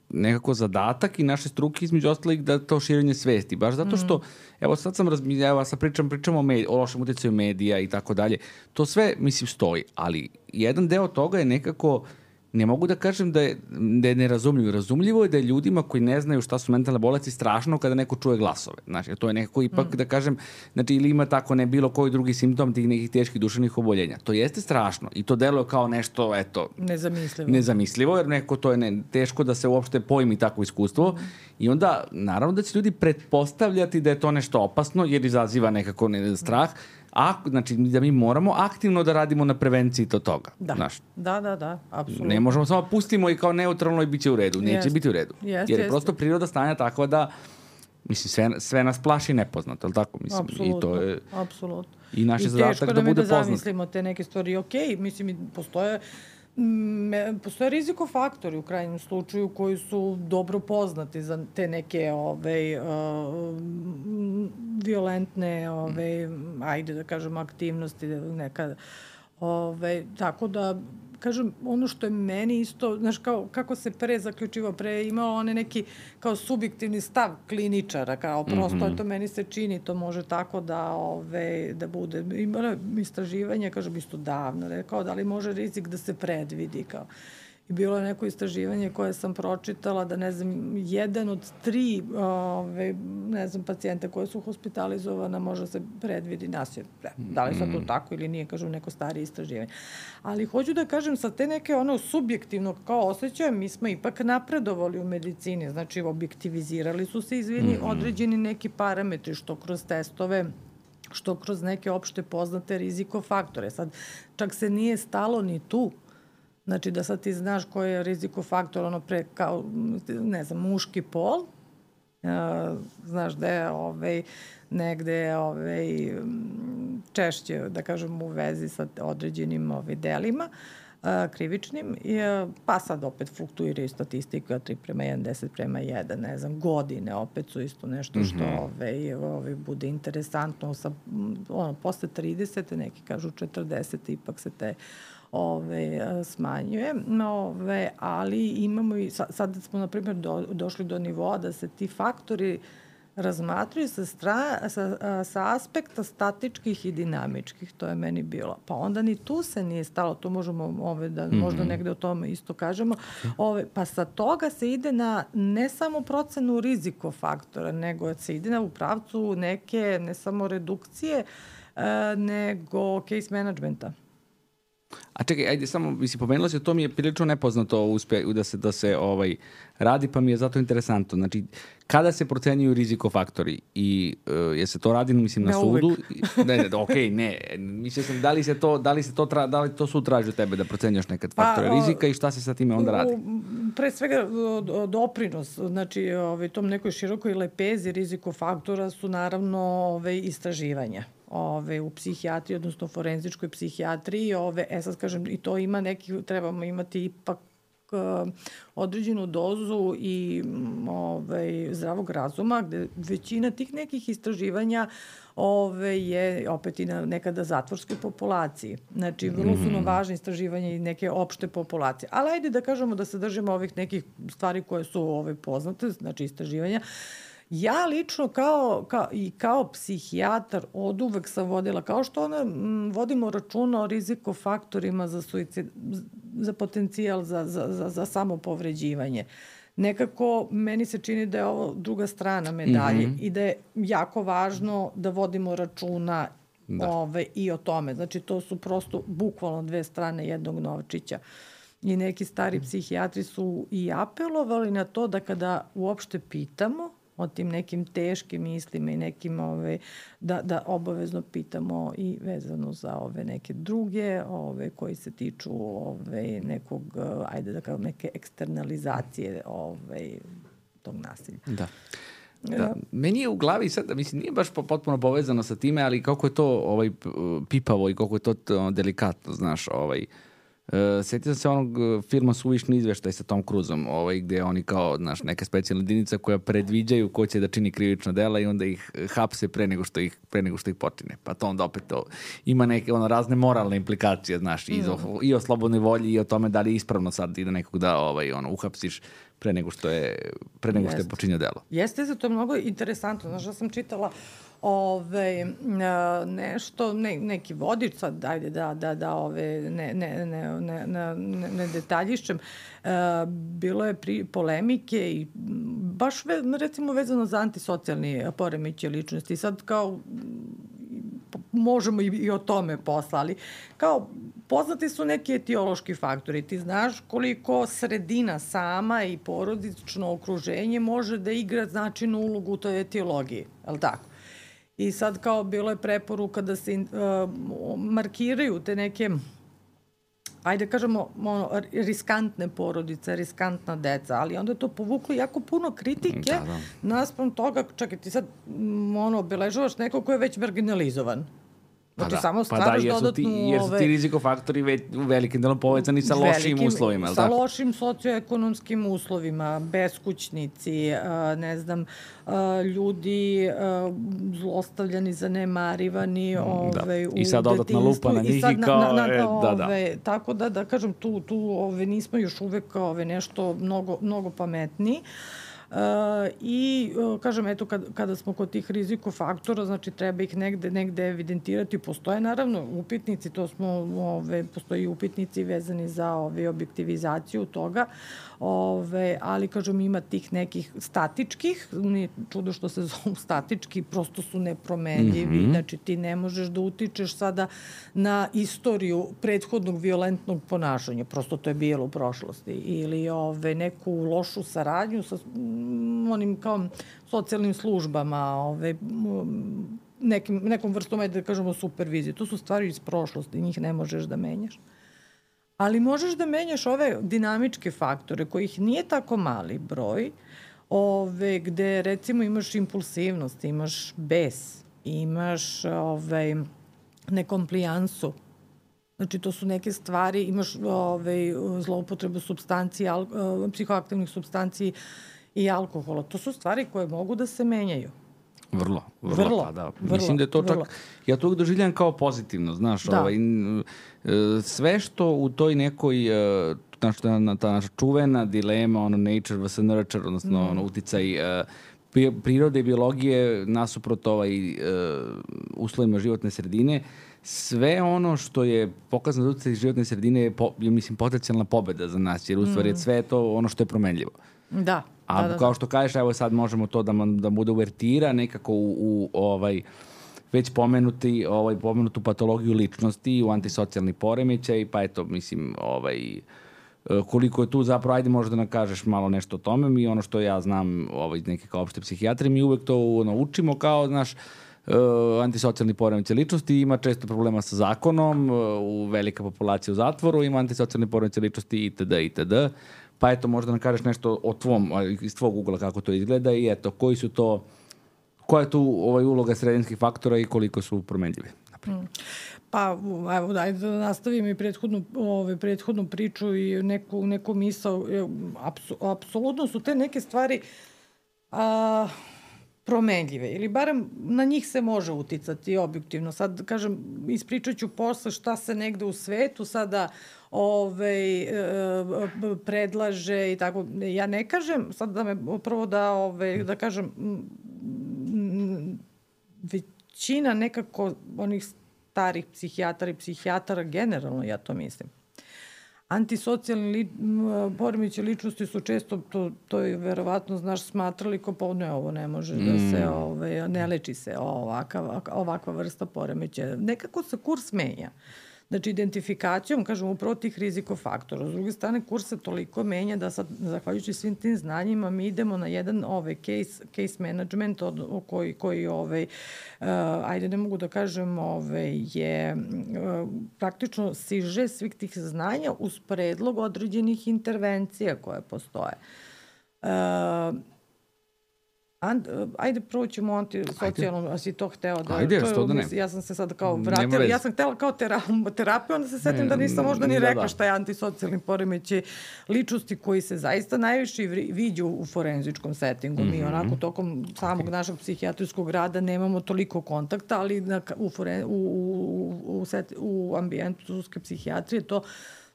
nekako zadatak i naše struke između ostalih da to širenje svesti. Baš zato što, mm. evo sad sam razmišljao, evo sad pričam, pričam o, med, o lošem utjecaju medija i tako dalje. To sve, mislim, stoji, ali jedan deo toga je nekako uh, ne mogu da kažem da je, da je nerazumljivo. Razumljivo je da je ljudima koji ne znaju šta su mentalne bolesti strašno kada neko čuje glasove. Znači, to je nekako ipak, mm. da kažem, znači, ili ima tako ne bilo koji drugi simptom tih nekih teških duševnih oboljenja. To jeste strašno i to deluje kao nešto, eto... Nezamislivo. Nezamislivo, jer neko to je ne, teško da se uopšte pojmi takvo iskustvo. Mm. I onda, naravno da će ljudi pretpostavljati da je to nešto opasno, jer izaziva nekako ne, strah. Mm a, znači da mi moramo aktivno da radimo na prevenciji to toga. Da, znaš. da, da, da, apsolutno. Ne možemo samo pustimo i kao neutralno i bit će u redu. Neće jest. biti u redu. Jest, Jer je jest. prosto priroda stanja takva da Mislim, sve, sve nas plaši nepoznato, ali tako? Mislim, apsolutno, I to je... Apsolutno. I naš je zadatak da bude poznat. I teško da mi da zamislimo te neke stvari. Ok, mislim, postoje postoje rizikofaktori u krajnjem slučaju koji su dobro poznati za te neke ove, uh, violentne ove, ajde da kažem aktivnosti neka ove, tako da kažem, ono što je meni isto, znaš, kao, kako se pre zaključivo, pre imao one neki kao subjektivni stav kliničara, kao prosto, mm -hmm. to meni se čini, to može tako da, ove, da bude. Imala istraživanje, kažem, isto davno, rekao, da li može rizik da se predvidi, kao I bilo je neko istraživanje koje sam pročitala da, ne znam, jedan od tri ove, ne znam, pacijenta koje su hospitalizovana može se predvidi nasilje. Da li sad to mm. tako ili nije, kažem, neko starije istraživanje. Ali hoću da kažem, sa te neke ono subjektivno kao osjećaje, mi smo ipak napredovali u medicini, znači objektivizirali su se, izvini, mm -hmm. određeni neki parametri, što kroz testove što kroz neke opšte poznate rizikofaktore. Sad, čak se nije stalo ni tu Znači da sad ti znaš koji je rizikofaktor, ono pre kao, ne znam, muški pol, znaš da je ovaj, negde ovaj, češće, da kažem, u vezi sa određenim ovaj, delima, a, krivičnim, i, pa sad opet fluktuiraju statistika 3 prema 1, 10 prema 1, ne znam, godine opet su isto nešto što mm -hmm. ove, ove, bude interesantno. Sa, ono, posle 30, neki kažu 40, ipak se te ove, smanjuje, ove, ali imamo i, sad smo, na primjer, do, došli do nivoa da se ti faktori razmatraju sa, stra, sa, sa aspekta statičkih i dinamičkih. To je meni bilo. Pa onda ni tu se nije stalo, to možemo ove, da mm -hmm. možda negde o tome isto kažemo. Ove, pa sa toga se ide na ne samo procenu riziko faktora, nego se ide na u pravcu neke ne samo redukcije, e, nego case managementa. A čekaj, ajde samo, mislim, pomenula se, to mi je prilično nepoznato uspe, da se, da se ovaj, radi, pa mi je zato interesantno. Znači, kada se procenjuju rizikofaktori i uh, je se to radi, mislim, na ne sudu? Uvek. ne, ne, ok, ne. Mislim sam, da li se to, da li se to, tra, da li to sud traži od tebe da procenjaš nekad faktore pa, rizika i šta se sa time onda radi? Pre svega, doprinos, znači, ovaj, tom nekoj širokoj lepezi rizikofaktora su naravno ovaj, istraživanja ove, u psihijatriji, odnosno forenzičkoj psihijatriji. Ove, e sad kažem, i to ima neki, trebamo imati ipak uh, određenu dozu i ovaj, zdravog razuma, gde većina tih nekih istraživanja ove, je opet i na nekada zatvorske populaciji. Znači, vrlo su nam mhm. važne istraživanja i neke opšte populacije. Ali ajde da kažemo da se držimo ovih nekih stvari koje su ove, poznate, znači istraživanja. Uh, Ja lično kao, kao, i kao psihijatar od uvek sam vodila, kao što ona, m, vodimo računa o rizikofaktorima za suicid, za potencijal za, za, za, za samopovređivanje. Nekako meni se čini da je ovo druga strana medalje mm -hmm. i da je jako važno da vodimo računa da. ove, i o tome. Znači to su prosto bukvalno dve strane jednog novčića. I neki stari psihijatri su i apelovali na to da kada uopšte pitamo o tim nekim teškim mislima i nekim ove, da, da obavezno pitamo i vezano za ove neke druge ove koji se tiču ove nekog ajde da kažem neke eksternalizacije ove tog nasilja. Da. Da. Meni je u glavi sad, mislim, nije baš potpuno povezano sa time, ali kako je to ovaj, pipavo i koliko je to delikatno, znaš, ovaj, uh, Uh, setio sam se onog e, filma Suvišni izveštaj sa Tom Cruzom, ovaj, gde oni kao, znaš, neka specijalna jedinica koja predviđaju ko će da čini krivična dela i onda ih hapse pre nego što ih, pre nego što ih počine. Pa to onda opet to ima neke ono, razne moralne implikacije, znaš, mm. i, o, i o slobodnoj volji i o tome da li je ispravno sad i da nekog da ovaj, ono, uhapsiš pre nego što je, pre nego što je počinio delo. Jeste, za to je mnogo interesantno. Znaš, da sam čitala ove, nešto, ne, neki vodič, sad ajde da, da, da ove, ne, ne, ne, ne, ne, ne detaljišćem, e, bilo je pri, polemike i baš ve, recimo vezano za antisocijalni poremeće ličnosti. Sad kao možemo i, i o tome poslali. Kao, poznati su neki etiološki faktori. Ti znaš koliko sredina sama i porodično okruženje može da igra značajnu ulogu u toj etiologiji. Je li tako? I sad kao bilo je preporuka da se uh, markiraju te neke ajde da kažemo, ono, riskantne porodice, riskantna deca, ali onda je to povuklo jako puno kritike da, da. naspram toga, čekaj, ti sad ono, obeležavaš neko ko je već marginalizovan. Znači, pa da, samo stvaraš pa da, jer su ti, jer su ti rizikofaktori ve, u velikim delom povezani sa lošim velikim, uslovima. Sa tako? lošim socioekonomskim uslovima, beskućnici, ne znam, ljudi zlostavljani, zanemarivani mm, da. ove, I sad dodatna lupa na njih i, i kao... Na, na, na, e, ove, da, da. Tako da, da kažem, tu, tu ove, nismo još uvek ove, nešto mnogo, mnogo pametniji. Uh, I, uh, kažem, eto, kad, kada smo kod tih rizikofaktora, znači treba ih negde, negde evidentirati. Postoje, naravno, upitnici, to smo, ove, postoji upitnici vezani za ove, objektivizaciju toga, ove, ali, kažem, ima tih nekih statičkih, nije čudo što se zovu statički, prosto su nepromenljivi, mm -hmm. znači ti ne možeš da utičeš sada na istoriju prethodnog violentnog ponašanja, prosto to je bilo u prošlosti, ili ove, neku lošu saradnju sa onim kao socijalnim službama, ove, nekim, nekom vrstom, da kažemo, supervizije. To su stvari iz prošlosti, njih ne možeš da menjaš. Ali možeš da menjaš ove dinamičke faktore, kojih nije tako mali broj, ove, gde recimo imaš impulsivnost, imaš bes, imaš ove, nekomplijansu, Znači, to su neke stvari, imaš ove, zloupotrebu substanci, al, psihoaktivnih substanci i alkohola. To su stvari koje mogu da se menjaju. Vrlo, vrlo, vrlo pa da. Vrlo, Mislim da je to vrlo. čak, ja to doživljam kao pozitivno, znaš, da. ovaj, e, sve što u toj nekoj, e, znaš, ta, ta naša čuvena dilema, ono nature vs nurture, odnosno mm. ono uticaj uh, prirode i biologije nasuprot ovaj, uh, uslovima životne sredine, sve ono što je pokazano da životne sredine je, po, je mislim, potencijalna pobeda za nas, jer u stvari mm. sve je to ono što je promenljivo. Da. A da, da, kao što kažeš, evo sad možemo to da, da bude uvertira nekako u, u ovaj, već pomenuti, ovaj, pomenutu patologiju ličnosti u antisocijalni poremećaj, pa eto, mislim, ovaj, koliko je tu zapravo, ajde možda da nam kažeš malo nešto o tome, mi ono što ja znam ovaj, neke kao opšte psihijatre, mi uvek to naučimo kao, znaš, uh, antisocijalni poremećaj ličnosti ima često problema sa zakonom, uh, u velika populacija u zatvoru ima antisocijalni poremećaj ličnosti itd. itd. Pa eto, možda nam kažeš nešto o tvom, iz tvog ugla kako to izgleda i eto, koji su to, koja je tu ovaj, uloga sredinskih faktora i koliko su promenljive? Mm. Pa, evo, daj da nastavim i prethodnu, ove, prethodnu priču i neku, neku misao. Apsu, apsolutno su te neke stvari a, promenljive ili barem na njih se može uticati objektivno. Sad, kažem, ispričat ću posle šta se negde u svetu sada ove, e, predlaže i tako. Ja ne kažem, sad da me prvo da, ove, da kažem, većina nekako onih starih psihijatara i psihijatara generalno, ja to mislim. Antisocijalni li, poremeće ličnosti su često, to, to je verovatno, znaš, smatrali kao pa ne, ovo ne može mm. da se, ove, ne leči se ovakva, ovakva vrsta poremeća. Nekako se kurs menja. Uh, Znači, identifikacijom, kažem, upravo tih rizikofaktora. S druge strane, kurs se toliko menja da sad, zahvaljujući svim tim znanjima, mi idemo na jedan ovaj, case, case management od, o koji, koji ovaj, uh, ajde, ne mogu da kažem, ovaj, je uh, praktično siže svih tih znanja uz predlog određenih intervencija koje postoje. Uh, And, ajde prvo ćemo antisocijalno, a si to hteo da... Ajde, što da ne. Ja sam se sad kao vratila, ja sam htela kao tera, terapiju, onda se setim ne, da nisam možda ni da, rekla da. šta je antisocijalni poremeće ličnosti koji se zaista najviše viđu u forenzičkom settingu. Mm -hmm. Mi mhm. onako tokom samog okay. našeg psihijatrijskog rada nemamo toliko kontakta, ali na, u, foren, u, u, u, set, u ambijentu sudske psihijatrije to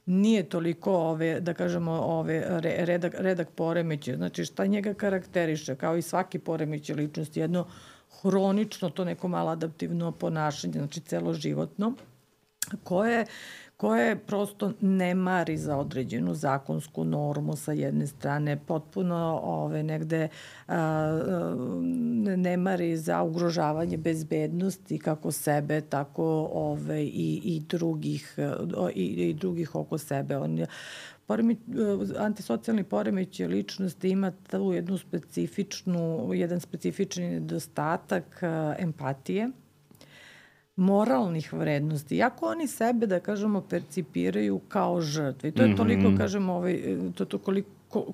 nije toliko ove, da kažemo, ove, redak, redak poremeće. Znači šta njega karakteriše, kao i svaki poremeće ličnosti, jedno hronično to neko malo adaptivno ponašanje, znači celoživotno, koje koje prosto ne mari za određenu zakonsku normu sa jedne strane, potpuno ove, negde a, ne mari za ugrožavanje bezbednosti kako sebe, tako ove, i, i, drugih, i, i drugih oko sebe. On Poremi, antisocijalni poremeć ličnosti ima tu jednu specifičnu, jedan specifični nedostatak empatije, moralnih vrednosti. Jako oni sebe, da kažemo, percipiraju kao žrtve. I to je mm -hmm. toliko, kažemo, ovaj, to, to koliko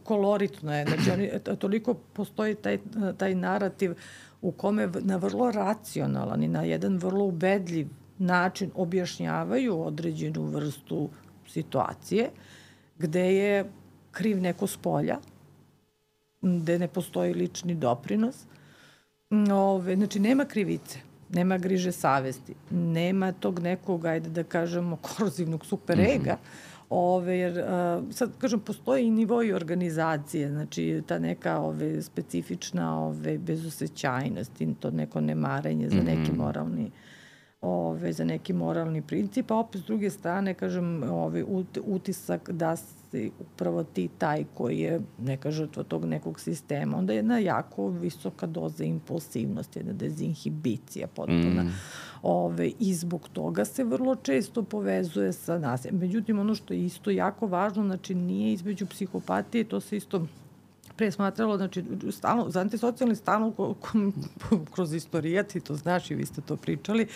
koloritno je. Znači, oni, toliko postoji taj, taj narativ u kome na vrlo racionalan i na jedan vrlo ubedljiv način objašnjavaju određenu vrstu situacije gde je kriv neko s polja, gde ne postoji lični doprinos. Ove, znači, nema krivice nema griže savesti, nema tog nekog, ajde da kažemo, [LAUGHS] korozivnog superega, mm -hmm. Ove, jer, sad, kažem, postoji i nivoj organizacije, znači ta neka ove, specifična ove, bezosećajnost i to neko nemarenje za neki mhm. moralni ove, za neki moralni princip, a opet s druge strane, kažem, ove, utisak da si upravo ti taj koji je neka žrtva tog nekog sistema. Onda je jedna jako visoka doza impulsivnosti, jedna dezinhibicija potpuna. Mm. Ove, I zbog toga se vrlo često povezuje sa nas. Međutim, ono što je isto jako važno, znači nije između psihopatije, to se isto pre smatralo, znači, stalno, za antisocijalni stalno [LAUGHS] kroz istorijat, i to znaš i vi ste to pričali,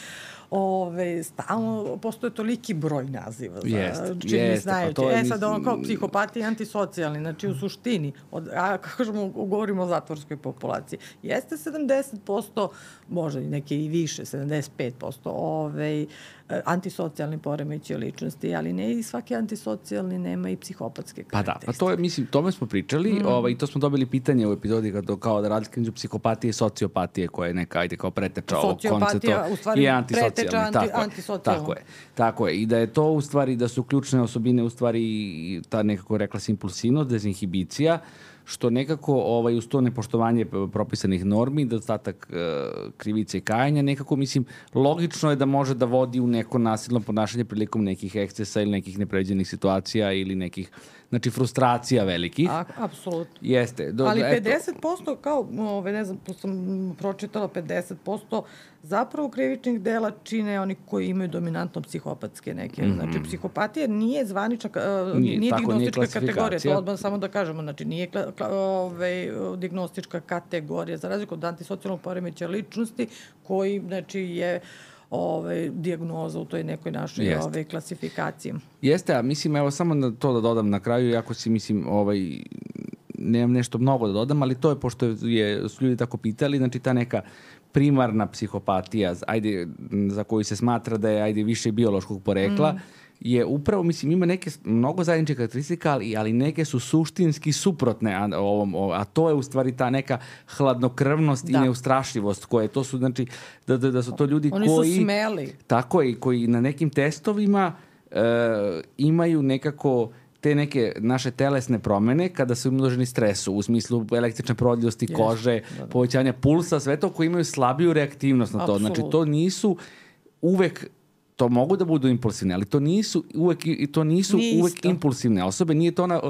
ove, stalno postoje toliki broj naziva. Jest, čini jest, znajući. Pa e sad, ono kao psihopati i antisocijalni, znači u suštini, od, a [LAUGHS] kako kažemo, govorimo o zatvorskoj populaciji, jeste 70%, možda i neke i više, 75%, ove, antisocijalni poremeći ličnosti, ali ne i svaki antisocijalni nema i psihopatske Pa da, pa to je, mislim, tome smo pričali, mm. ovaj, to smo dobili pitanje u epizodi kao, kao da razlika među psihopatije i sociopatije, koja je neka, ajde, kao preteča ovog koncepta. u stvari, i antisocijalni, anti, tako, antisocijalni. Tako je, tako je. I da je to u stvari, da su ključne osobine u stvari ta nekako rekla se impulsivnost, dezinhibicija, što nekako ovaj, uz to nepoštovanje propisanih normi, dostatak e, krivice i kajanja, nekako mislim logično je da može da vodi u neko nasilno ponašanje prilikom nekih ekscesa ili nekih nepređenih situacija ili nekih znači frustracija velikih. A, apsolutno. Jeste. Do, Ali 50% kao, ove, ne znam, sam pročitala 50% zapravo krivičnih dela čine oni koji imaju dominantno psihopatske neke. Mm -hmm. Znači, psihopatija nije zvanična, uh, nije, nije diagnostička nije kategorija, to odmah samo da kažemo. Znači, nije kla, kla, ove, diagnostička kategorija, za razliku od antisocijalnog poremeća ličnosti, koji, znači, je ovaj, diagnoza u toj nekoj našoj Jeste. ovaj, klasifikaciji. Jeste, a mislim, evo samo na to da dodam na kraju, jako si, mislim, ovaj, nemam nešto mnogo da dodam, ali to je, pošto je, su ljudi tako pitali, znači ta neka primarna psihopatija, ajde, za koju se smatra da je ajde, više biološkog porekla, mm je upravo, mislim, ima neke mnogo zajedničke karakteristika, ali, ali neke su suštinski suprotne a, ovom, a to je u stvari ta neka hladnokrvnost da. i neustrašivost koje to su, znači, da, da, da su to ljudi Oni koji... Oni su smeli. Tako je, koji na nekim testovima uh, imaju nekako te neke naše telesne promene kada su imloženi stresu u smislu električne provodljivosti yes. kože, da, da. povećanja pulsa, sve to koji imaju slabiju reaktivnost na to. Absolut. Znači to nisu uvek to mogu da budu impulsivne, ali to nisu uvek i to nisu nije uvek isto. impulsivne osobe, nije to ona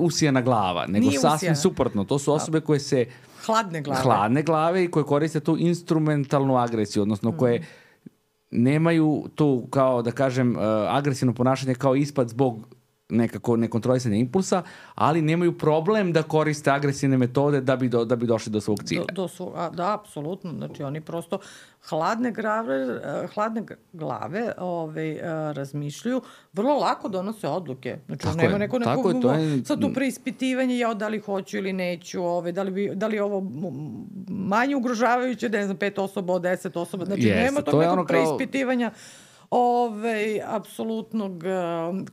usijana glava, nego nije sasvim usijana. suprotno. To su osobe koje se hladne glave. Hladne glave i koje koriste tu instrumentalnu agresiju, odnosno mm. koje nemaju tu kao da kažem agresivno ponašanje kao ispad zbog nekako nekontrolisanja impulsa, ali nemaju problem da koriste agresivne metode da bi, do, da bi došli do svog cilja. Do, do su, a, da, apsolutno. Znači oni prosto hladne glave, hladne glave ove, razmišljaju, vrlo lako donose odluke. Znači tako nema je, neko, neko, tako je, to je... sad tu preispitivanje, ja da li hoću ili neću, ove, da, li bi, da li ovo manje ugrožavajuće, da ne znam, pet osoba od deset osoba. Znači Jeste, nema tog to nekog preispitivanja. Kao Ove, apsolutnog,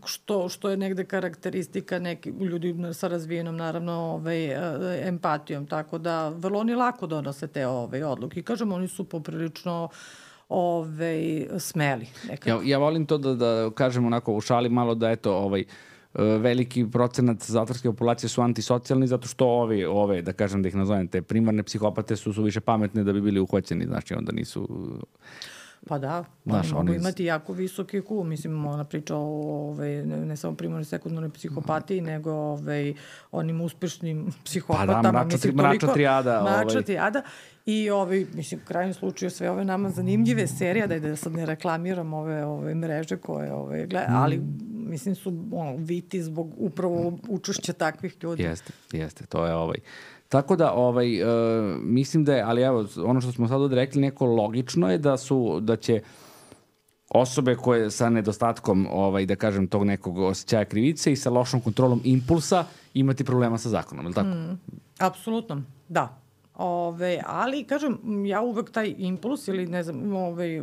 što, što je negde karakteristika neki ljudi sa razvijenom, naravno, ovaj, empatijom, tako da vrlo oni lako donose te ove, odluke. Kažem, oni su poprilično ove, smeli. Nekako. Ja, ja volim to da, da kažem onako u šali malo da eto, ovaj, veliki procenat zatvorske populacije su antisocijalni zato što ovi, ove, da kažem da ih nazovem, te primarne psihopate su, su više pametne da bi bili uhoćeni, znači onda nisu Pa da, Znaš, mogu oni... imati jako visoki IQ, mislim, ona priča o ovaj, ne, ne samo primarnoj sekundarnoj psihopatiji, nego ovaj, onim uspešnim psihopatama. [LAUGHS] Pa da, mrača, mislim, mrača trijada. Mrača ovaj. trijada. I ovaj, mislim, u krajnjem slučaju sve ove nama zanimljive serije, da, da sad ne reklamiram ove, ove mreže koje ove, gleda, mm. ali mislim su ono, viti zbog upravo učešća takvih ljudi. Jeste, jeste, to je ovaj Tako da, ovaj, uh, mislim da je, ali evo, ono što smo sad odrekli, neko logično je da su, da će osobe koje sa nedostatkom, ovaj, da kažem, tog nekog osjećaja krivice i sa lošom kontrolom impulsa imati problema sa zakonom, je li tako? Mm, apsolutno, da. Ove, ali, kažem, ja uvek taj impuls ili ne znam, ove,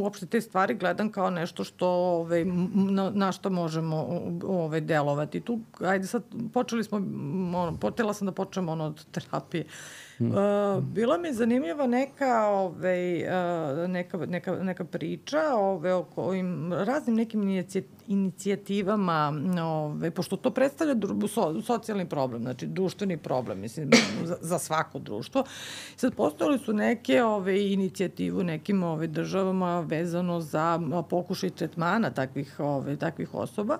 uopšte te stvari gledam kao nešto što, ove, na, na što možemo ove, delovati. Tu, ajde sad, počeli smo, ono, potela sam da počnem ono od terapije. Uh, bila mi zanimljiva neka, ove, uh, neka, neka, neka priča ove, o kojim raznim nekim inicijativama, ove, pošto to predstavlja dru, so, socijalni problem, znači društveni problem, mislim, za, za svako društvo. Sad postojali su neke ove, inicijative u nekim ove, državama vezano za pokušaj tretmana takvih, ove, takvih osoba.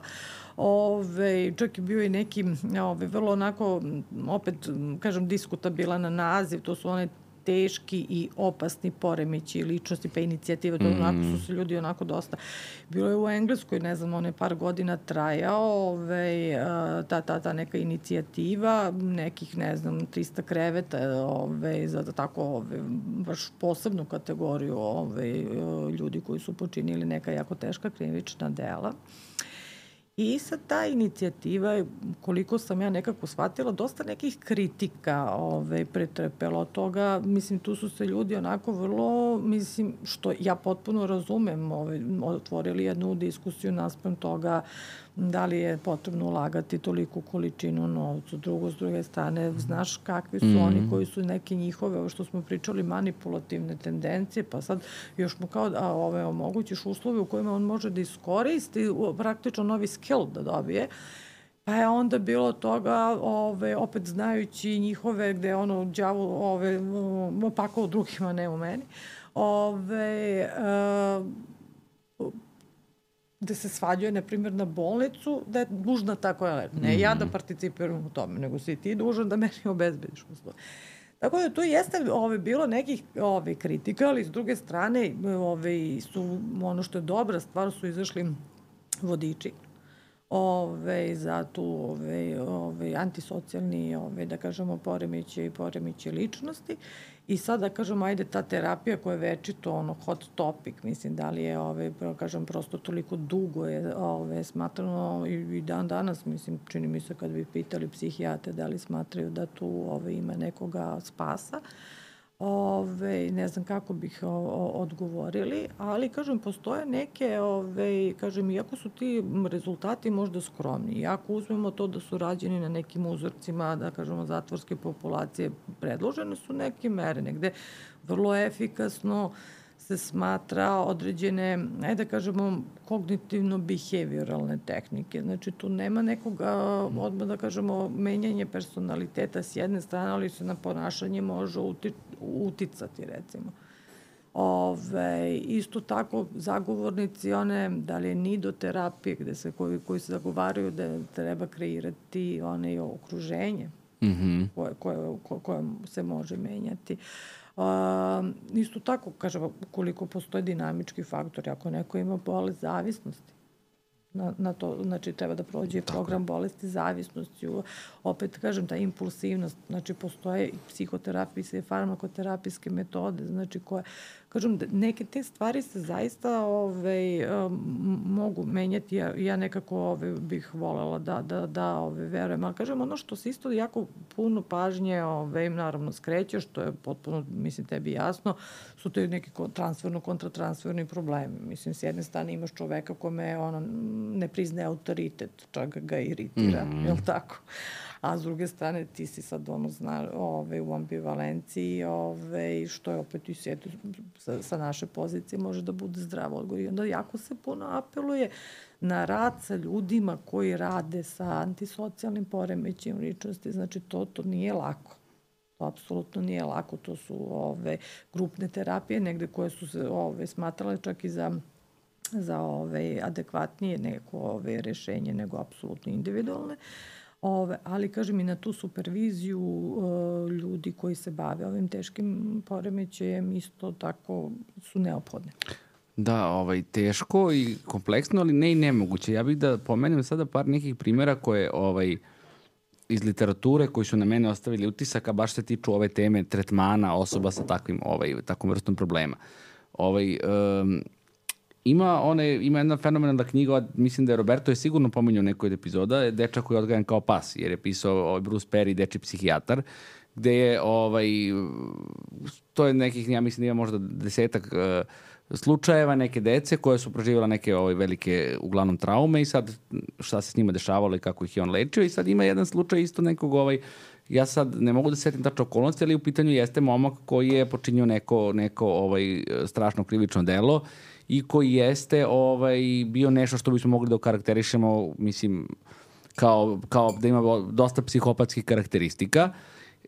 Ove, čak je bio i neki ove, vrlo onako, opet, kažem, diskutabilan naziv, to su one teški i opasni poremeći ličnosti pa inicijativa, to mm. onako su se ljudi onako dosta. Bilo je u Engleskoj, ne znam, one par godina trajao ove, ta, ta, ta neka inicijativa, nekih, ne znam, 300 kreveta ove, za da tako ove, baš posebnu kategoriju ove, ljudi koji su počinili neka jako teška krivična dela. I sad ta inicijativa koliko sam ja nekako shvatila, dosta nekih kritika ove, pretrpela od toga. Mislim, tu su se ljudi onako vrlo, mislim, što ja potpuno razumem, ove, otvorili jednu diskusiju naspram toga da li je potrebno ulagati toliku količinu novca. Drugo, s druge strane, znaš kakvi su mm. oni koji su neke njihove, ovo što smo pričali, manipulativne tendencije, pa sad još mu kao da ove, omogućiš uslove u kojima on može da iskoristi praktično novi skill da dobije. Pa je onda bilo toga, ove, opet znajući njihove, gde ono, djavu, ove, opako u drugima, ne u meni, ove, uh, gde se svađuje, na primjer, na bolnicu, da je dužna tako je Ne mm -hmm. ja da mhm. participiram u tome, nego si ti dužan da meni obezbediš uslove. Tako da tu jeste ove, bilo nekih ove, kritika, ali s druge strane ove, su, ono što je dobra stvar su izašli vodiči ove, za tu ove, ove, antisocijalni, ove, da kažemo, poremeće i poremeće ličnosti. I sad da kažemo, ajde, ta terapija koja je večito ono hot topic, mislim, da li je, ove, kažem, prosto toliko dugo je ove, smatrano i, i dan danas, mislim, čini mi se kad bi pitali psihijate da li smatraju da tu ove, ima nekoga spasa. Uh, Ove, ne znam kako bih o, o, odgovorili, ali kažem, postoje neke, ove, kažem, iako su ti rezultati možda skromni, iako uzmemo to da su rađeni na nekim uzorcima, da kažemo, zatvorske populacije, predložene su neke mere, negde vrlo efikasno, se smatra određene, ajde da kažemo, kognitivno-behavioralne tehnike. Znači, tu nema nekog, odmah da kažemo, menjanje personaliteta s jedne strane, ali se na ponašanje može uti, uticati, recimo. Ove, isto tako, zagovornici one, da li je nidoterapije, gde se, koji, koji se zagovaraju da treba kreirati one okruženje mm -hmm. koje, koje, koje se može menjati. Uh, A, isto tako, kažem, koliko postoje dinamički faktori, ako neko ima bolest zavisnosti, na, na to, znači treba da prođe Tako. program bolesti zavisnosti, opet kažem ta impulsivnost, znači postoje i psihoterapijske i farmakoterapijske metode, znači koje kažem, neke te stvari se zaista ove, ovaj, mogu menjati. Ja, ja nekako ove, ovaj, bih volela da, da, da ove, ovaj, verujem. Ali kažem, ono što se isto jako puno pažnje ove, im naravno skreće, što je potpuno, mislim, tebi jasno, su to neki kontratransferni problemi. Mislim, s jedne strane imaš čoveka kome ono, ne priznaje autoritet, čak ga iritira, mm -hmm. je li tako? A s druge strane ti si sad ono zna, ove, u ambivalenciji ove, što je opet i sjetu sa, sa naše pozicije može da bude zdravo odgovor. I onda jako se puno apeluje na rad sa ljudima koji rade sa antisocijalnim poremećima ličnosti, znači to, to nije lako. To apsolutno nije lako, to su ove grupne terapije negde koje su se ove smatrale čak i za za ove adekvatnije neko ove rešenje nego apsolutno individualne. Uh, Ove, ali kažem i na tu superviziju uh, ljudi koji se bave ovim teškim poremećajem isto tako su neophodne. Da, ovaj, teško i kompleksno, ali ne i nemoguće. Ja bih da pomenem sada par nekih primjera koje ovaj, iz literature koji su na mene ostavili utisak, a baš se tiču ove teme tretmana osoba sa takvim, ovaj, takvom vrstom problema. Ovaj, um, Ima, one, ima jedna fenomenalna knjiga, mislim da je Roberto je sigurno pominjao nekoj od epizoda, dečak koji je odgajan kao pas, jer je pisao Bruce Perry, deči psihijatar, gde je, ovaj, to je nekih, ja mislim da ima možda desetak uh, slučajeva neke dece koje su proživjela neke ovaj, velike, uglavnom, traume i sad šta se s njima dešavalo i kako ih je on lečio. I sad ima jedan slučaj isto nekog ovaj, ja sad ne mogu da setim tačno okolnosti, ali u pitanju jeste momak koji je počinio neko, neko ovaj, strašno krivično delo i koji jeste ovaj, bio nešto što bismo mogli da okarakterišemo, mislim, kao, kao da ima dosta psihopatskih karakteristika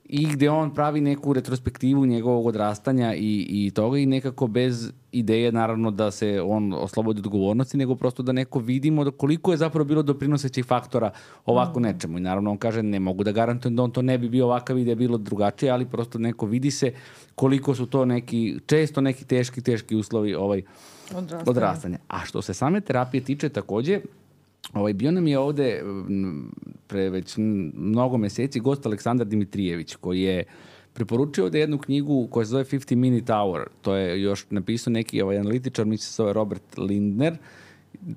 i gde on pravi neku retrospektivu njegovog odrastanja i, i toga i nekako bez ideje naravno da se on oslobodi odgovornosti, nego prosto da neko vidimo da koliko je zapravo bilo doprinosećih faktora ovako mm. nečemu. I naravno on kaže ne mogu da garantujem da on to ne bi bio ovakav i da je bilo drugačije, ali prosto neko vidi se koliko su to neki, često neki teški, teški uslovi ovaj, odrastanja. odrastanja. A što se same terapije tiče takođe, Ovaj, bio nam je ovde pre već mnogo meseci gost Aleksandar Dimitrijević, koji je preporučio ovde jednu knjigu koja se zove 50 Minute Hour. To je još napisao neki ovaj analitičar, misli se zove Robert Lindner,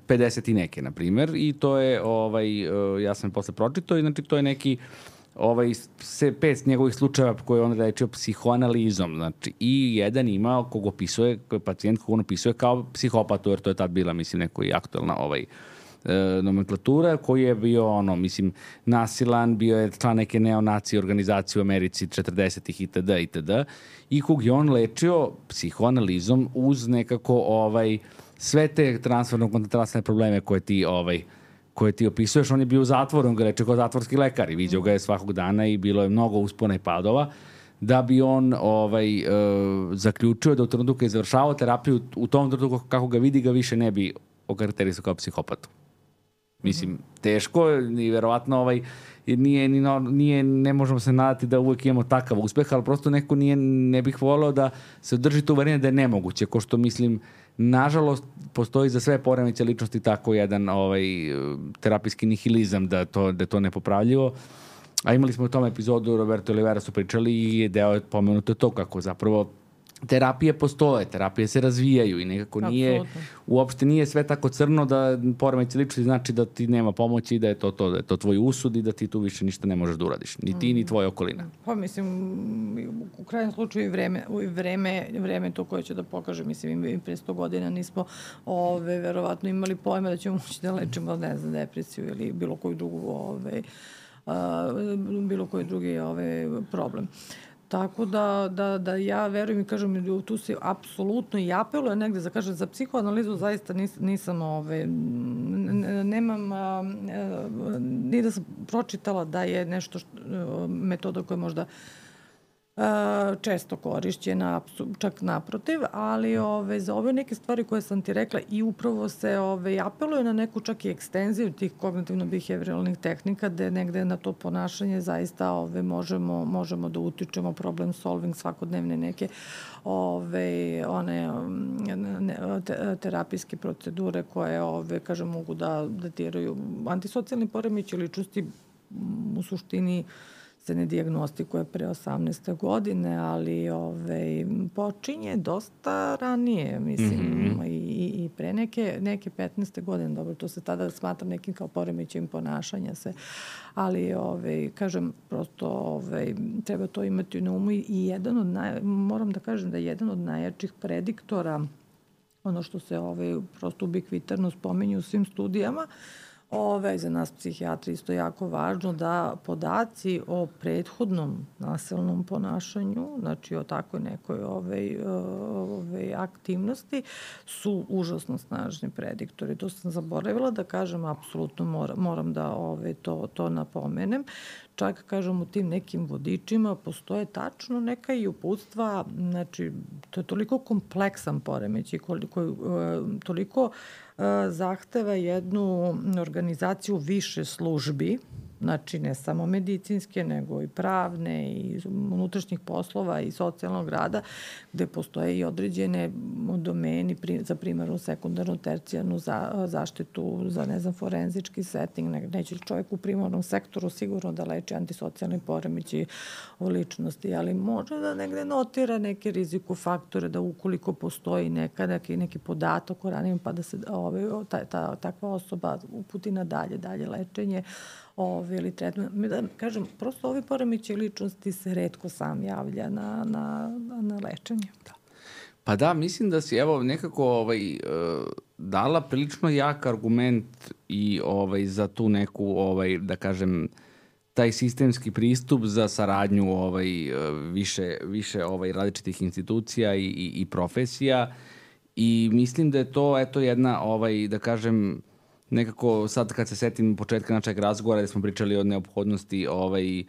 50 i neke, na primer, i to je, ovaj, uh, ja sam posle pročitao, i znači to je neki ovaj, se pet njegovih slučajeva koje on lečio psihoanalizom, znači, i jedan ima kog opisuje, pacijent kog on opisuje kao psihopatu, jer to je tad bila, mislim, neko i aktualna ovaj, e, nomenklatura, koji je bio, ono, mislim, nasilan, bio je član neke neonacije organizacije u Americi 40-ih itd. itd. I kog je on lečio psihoanalizom uz nekako ovaj, sve te transferno-koncentracijne probleme koje ti ovaj, koje ti opisuješ, on je bio u zatvoru, on ga leče kao zatvorski lekar i vidio ga je svakog dana i bilo je mnogo uspona i padova da bi on ovaj, uh, zaključio da u trenutku kada je završavao terapiju, u tom trenutku kako ga vidi ga više ne bi okarakterisao kao psihopatu. Mislim, teško i verovatno ovaj, nije, ni, nije, ne možemo se nadati da uvek imamo takav uspeh, ali prosto neko nije, ne bih volao da se održi to uverenje da je nemoguće, ko što mislim nažalost postoji za sve poremeće ličnosti tako jedan ovaj terapijski nihilizam da to da to nepopravljivo. A imali smo u tom epizodu Roberto Olivera su pričali i deo je pomenuto to kako zapravo terapije postoje, terapije se razvijaju i nekako nije, Absolutno. uopšte nije sve tako crno da poremeće ličnosti znači da ti nema pomoći i da je to, to, da je to tvoj usud i da ti tu više ništa ne možeš da uradiš. Ni ti, mm. ni tvoja okolina. Pa mislim, u krajnjem slučaju i vreme, i vreme, vreme to koje će da pokaže, mislim, i pre 100 godina nismo ove, verovatno imali pojma da ćemo moći da lečimo, ne znam, depresiju ili bilo koju drugu ove, a, bilo koji drugi ove, problem. Uh, Tako da, da, da ja verujem i kažem, tu se apsolutno i apeluje negde, za kažem, za psihoanalizu zaista nis, nisam, ove, nemam, a, ni da sam pročitala da je nešto što, metoda koja možda često korišćena, čak naprotiv, ali ove, za ove neke stvari koje sam ti rekla i upravo se ove, apeluje na neku čak i ekstenziju tih kognitivno-behavioralnih tehnika gde negde na to ponašanje zaista ove, možemo, možemo da utičemo problem solving svakodnevne neke ove, one ne, te, terapijske procedure koje ove, kažem, mogu da datiraju antisocijalni poremići ličnosti u suštini uh, se ne diagnostikuje pre 18. godine, ali ove, počinje dosta ranije, mislim, mm -hmm. i, i pre neke, neke 15. godine, dobro, to se tada smatra nekim kao poremećajim ponašanja se, ali, ove, kažem, prosto ove, treba to imati na umu i jedan od, naj, moram da kažem da je jedan od najjačih prediktora ono što se ove, prosto ubikvitarno spominju u svim studijama, uh, Ove, za nas psihijatri isto jako važno da podaci o prethodnom nasilnom ponašanju, znači o takvoj nekoj ove, ove aktivnosti, su užasno snažni prediktori. To sam zaboravila da kažem, apsolutno moram, moram da ove, to, to napomenem čak kažem u tim nekim vodičima postoje tačno neka i uputstva, znači to je toliko kompleksan poremećaj, koliko, e, toliko zahteva jednu organizaciju više službi, znači ne samo medicinske, nego i pravne i unutrašnjih poslova i socijalnog rada, gde postoje i određene domeni pri, za primarnu, sekundarnu, tercijarnu za, zaštitu, za ne znam, forenzički setting, ne, neće čovjek u primarnom sektoru sigurno da leči antisocijalni poremići o ličnosti, ali može da negde notira neke riziku faktore, da ukoliko postoji neka, neki, neki podatak o ranim, pa da se ove, ta, ta, takva osoba uputi na dalje, dalje lečenje, ove, ili tretman. Da kažem, prosto ovi poremeće ličnosti se redko sam javlja na, na, na lečenje. Da. Pa da, mislim da si evo nekako ovaj, uh, dala prilično jak argument i ovaj, za tu neku, ovaj, da kažem, taj sistemski pristup za saradnju ovaj, više, više ovaj, različitih institucija i, i, i profesija i mislim da je to eto jedna ovaj da kažem nekako sad kad se setim početka našeg razgovora da smo pričali o neophodnosti ovaj, e,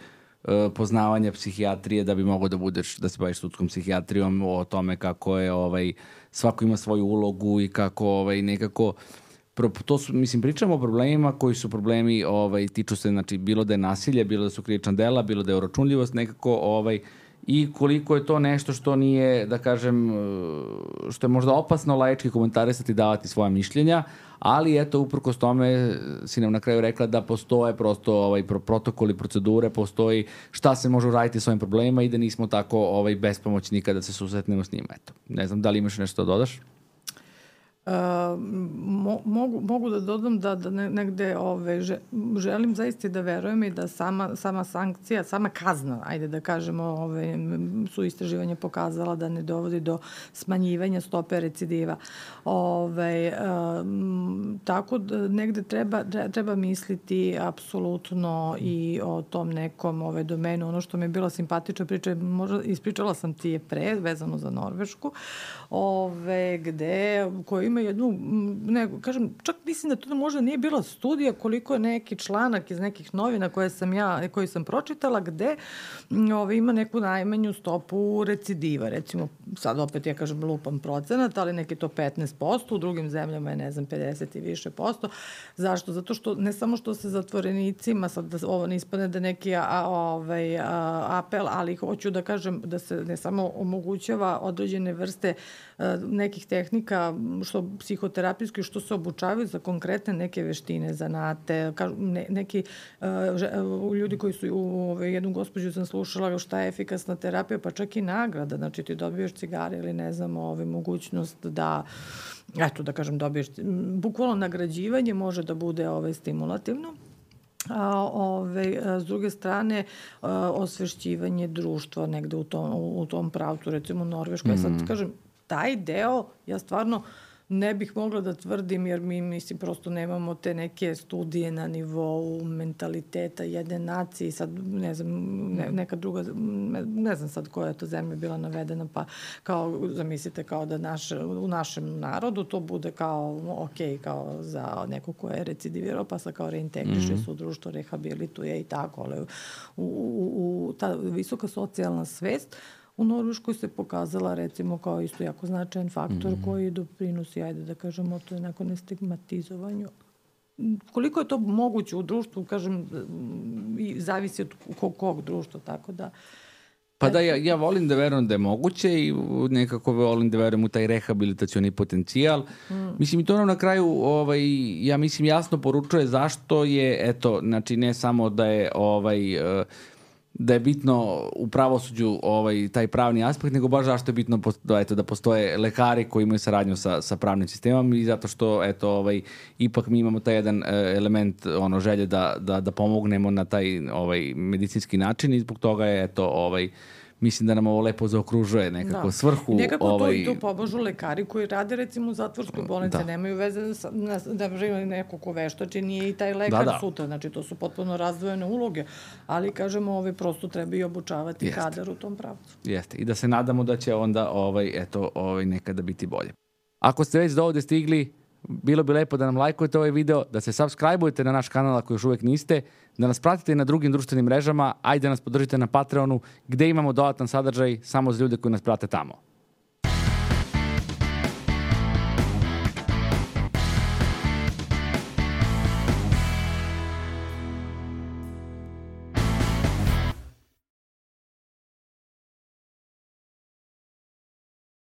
poznavanja psihijatrije da bi mogo da budeš da se baviš sudskom psihijatrijom o tome kako je ovaj svako ima svoju ulogu i kako ovaj nekako to su mislim pričamo o problemima koji su problemi ovaj tiču se znači bilo da je nasilje, bilo da su krivična dela, bilo da je oročunljivost nekako ovaj i koliko je to nešto što nije, da kažem, e, što je možda opasno laički komentarisati davati svoja mišljenja, ali eto, uprkos tome si nam na kraju rekla da postoje prosto ovaj, protokoli, procedure, postoji šta se može uraditi s ovim problemima i da nismo tako ovaj, bespomoćni kada se susretnemo s njima. Eto, ne znam, da li imaš nešto da dodaš? Mo, mogu, mogu da dodam da, da ne, negde ove, že, želim zaista da verujem i da sama, sama sankcija, sama kazna, ajde da kažemo, ove, su istraživanja pokazala da ne dovodi do smanjivanja stope recidiva. Ove, um, tako da negde treba, treba misliti apsolutno i o tom nekom ove, domenu. Ono što mi je bila simpatična priča, možda ispričala sam ti je pre, vezano za Norvešku, ove, gde, koja ima jednu, ne, kažem, čak mislim da to možda nije bila studija koliko je neki članak iz nekih novina koje sam ja, koji sam pročitala, gde ove, ima neku najmanju stopu recidiva. Recimo, sad opet ja kažem lupam procenat, ali neki to 15%, u drugim zemljama je, ne znam, 50 i više posto. Zašto? Zato što ne samo što se zatvorenicima, sad da ovo ne ispane da neki a, ovaj, a, apel, ali hoću da kažem da se ne samo omogućava određene vrste nekih tehnika, što psihoterapijski, što se obučavaju za konkretne neke veštine, zanate, kažu, ne, neki uh, ljudi koji su, u, u, jednu gospođu sam slušala šta je efikasna terapija, pa čak i nagrada, znači ti dobiješ cigare ili ne znam, ove, mogućnost da eto da kažem dobiješ bukvalno nagrađivanje može da bude ovaj stimulativno a ove, s druge strane a, osvešćivanje društva negde u tom, u, u tom pravcu, recimo Norveška. Mm. Ja sad mhm. kažem, taj deo, ja stvarno ne bih mogla da tvrdim jer mi mislim prosto nemamo te neke studije na nivou mentaliteta jedne nacije sad ne znam ne, neka druga ne, ne znam sad koja je to zemlja bila navedena pa kao zamislite kao da naš, u našem narodu to bude kao ok kao za neko ko je recidivirao pa sa kao reintegriše mm -hmm. se u društvo rehabilituje i tako ali u, u, u ta visoka socijalna svest u Norveškoj se pokazala recimo kao isto jako značajan faktor mm -hmm. koji doprinosi, ajde da kažemo, to je neko nestigmatizovanju koliko je to moguće u društvu, kažem, i zavisi od kog, kog društva, tako da... Pa da, ja, ja volim da verujem da je moguće i nekako volim da verujem u taj rehabilitacioni potencijal. Mm. Mislim, i to ono na kraju, ovaj, ja mislim, jasno poručuje zašto je, eto, znači ne samo da je ovaj, uh, da je bitno u pravosuđu ovaj, taj pravni aspekt, nego baš zašto je bitno eto, da postoje lekari koji imaju saradnju sa, sa pravnim sistemom i zato što eto, ovaj, ipak mi imamo taj jedan e, element ono, želje da, da, da pomognemo na taj ovaj, medicinski način i zbog toga je eto, ovaj, mislim da nam ovo lepo zaokružuje nekako da. svrhu. nekako ovaj... tu, tu pobožu lekari koji rade recimo u zatvorskoj bolnici, da. nemaju veze sa, na, da žive neko ko veštači, nije i taj lekar da, da. sutra, znači to su potpuno razdvojene uloge, ali kažemo ovaj, prosto treba i obučavati Jeste. kadar u tom pravcu. Jeste, i da se nadamo da će onda ovaj, eto, ovaj, nekada biti bolje. Ako ste već do ovde stigli, bilo bi lepo da nam lajkujete ovaj video, da se subscribe-ujete na naš kanal ako još uvek niste, da nas pratite na drugim društvenim mrežama, ajde da nas podržite na Patreonu, gde imamo dodatan sadržaj samo za ljude koji nas prate tamo.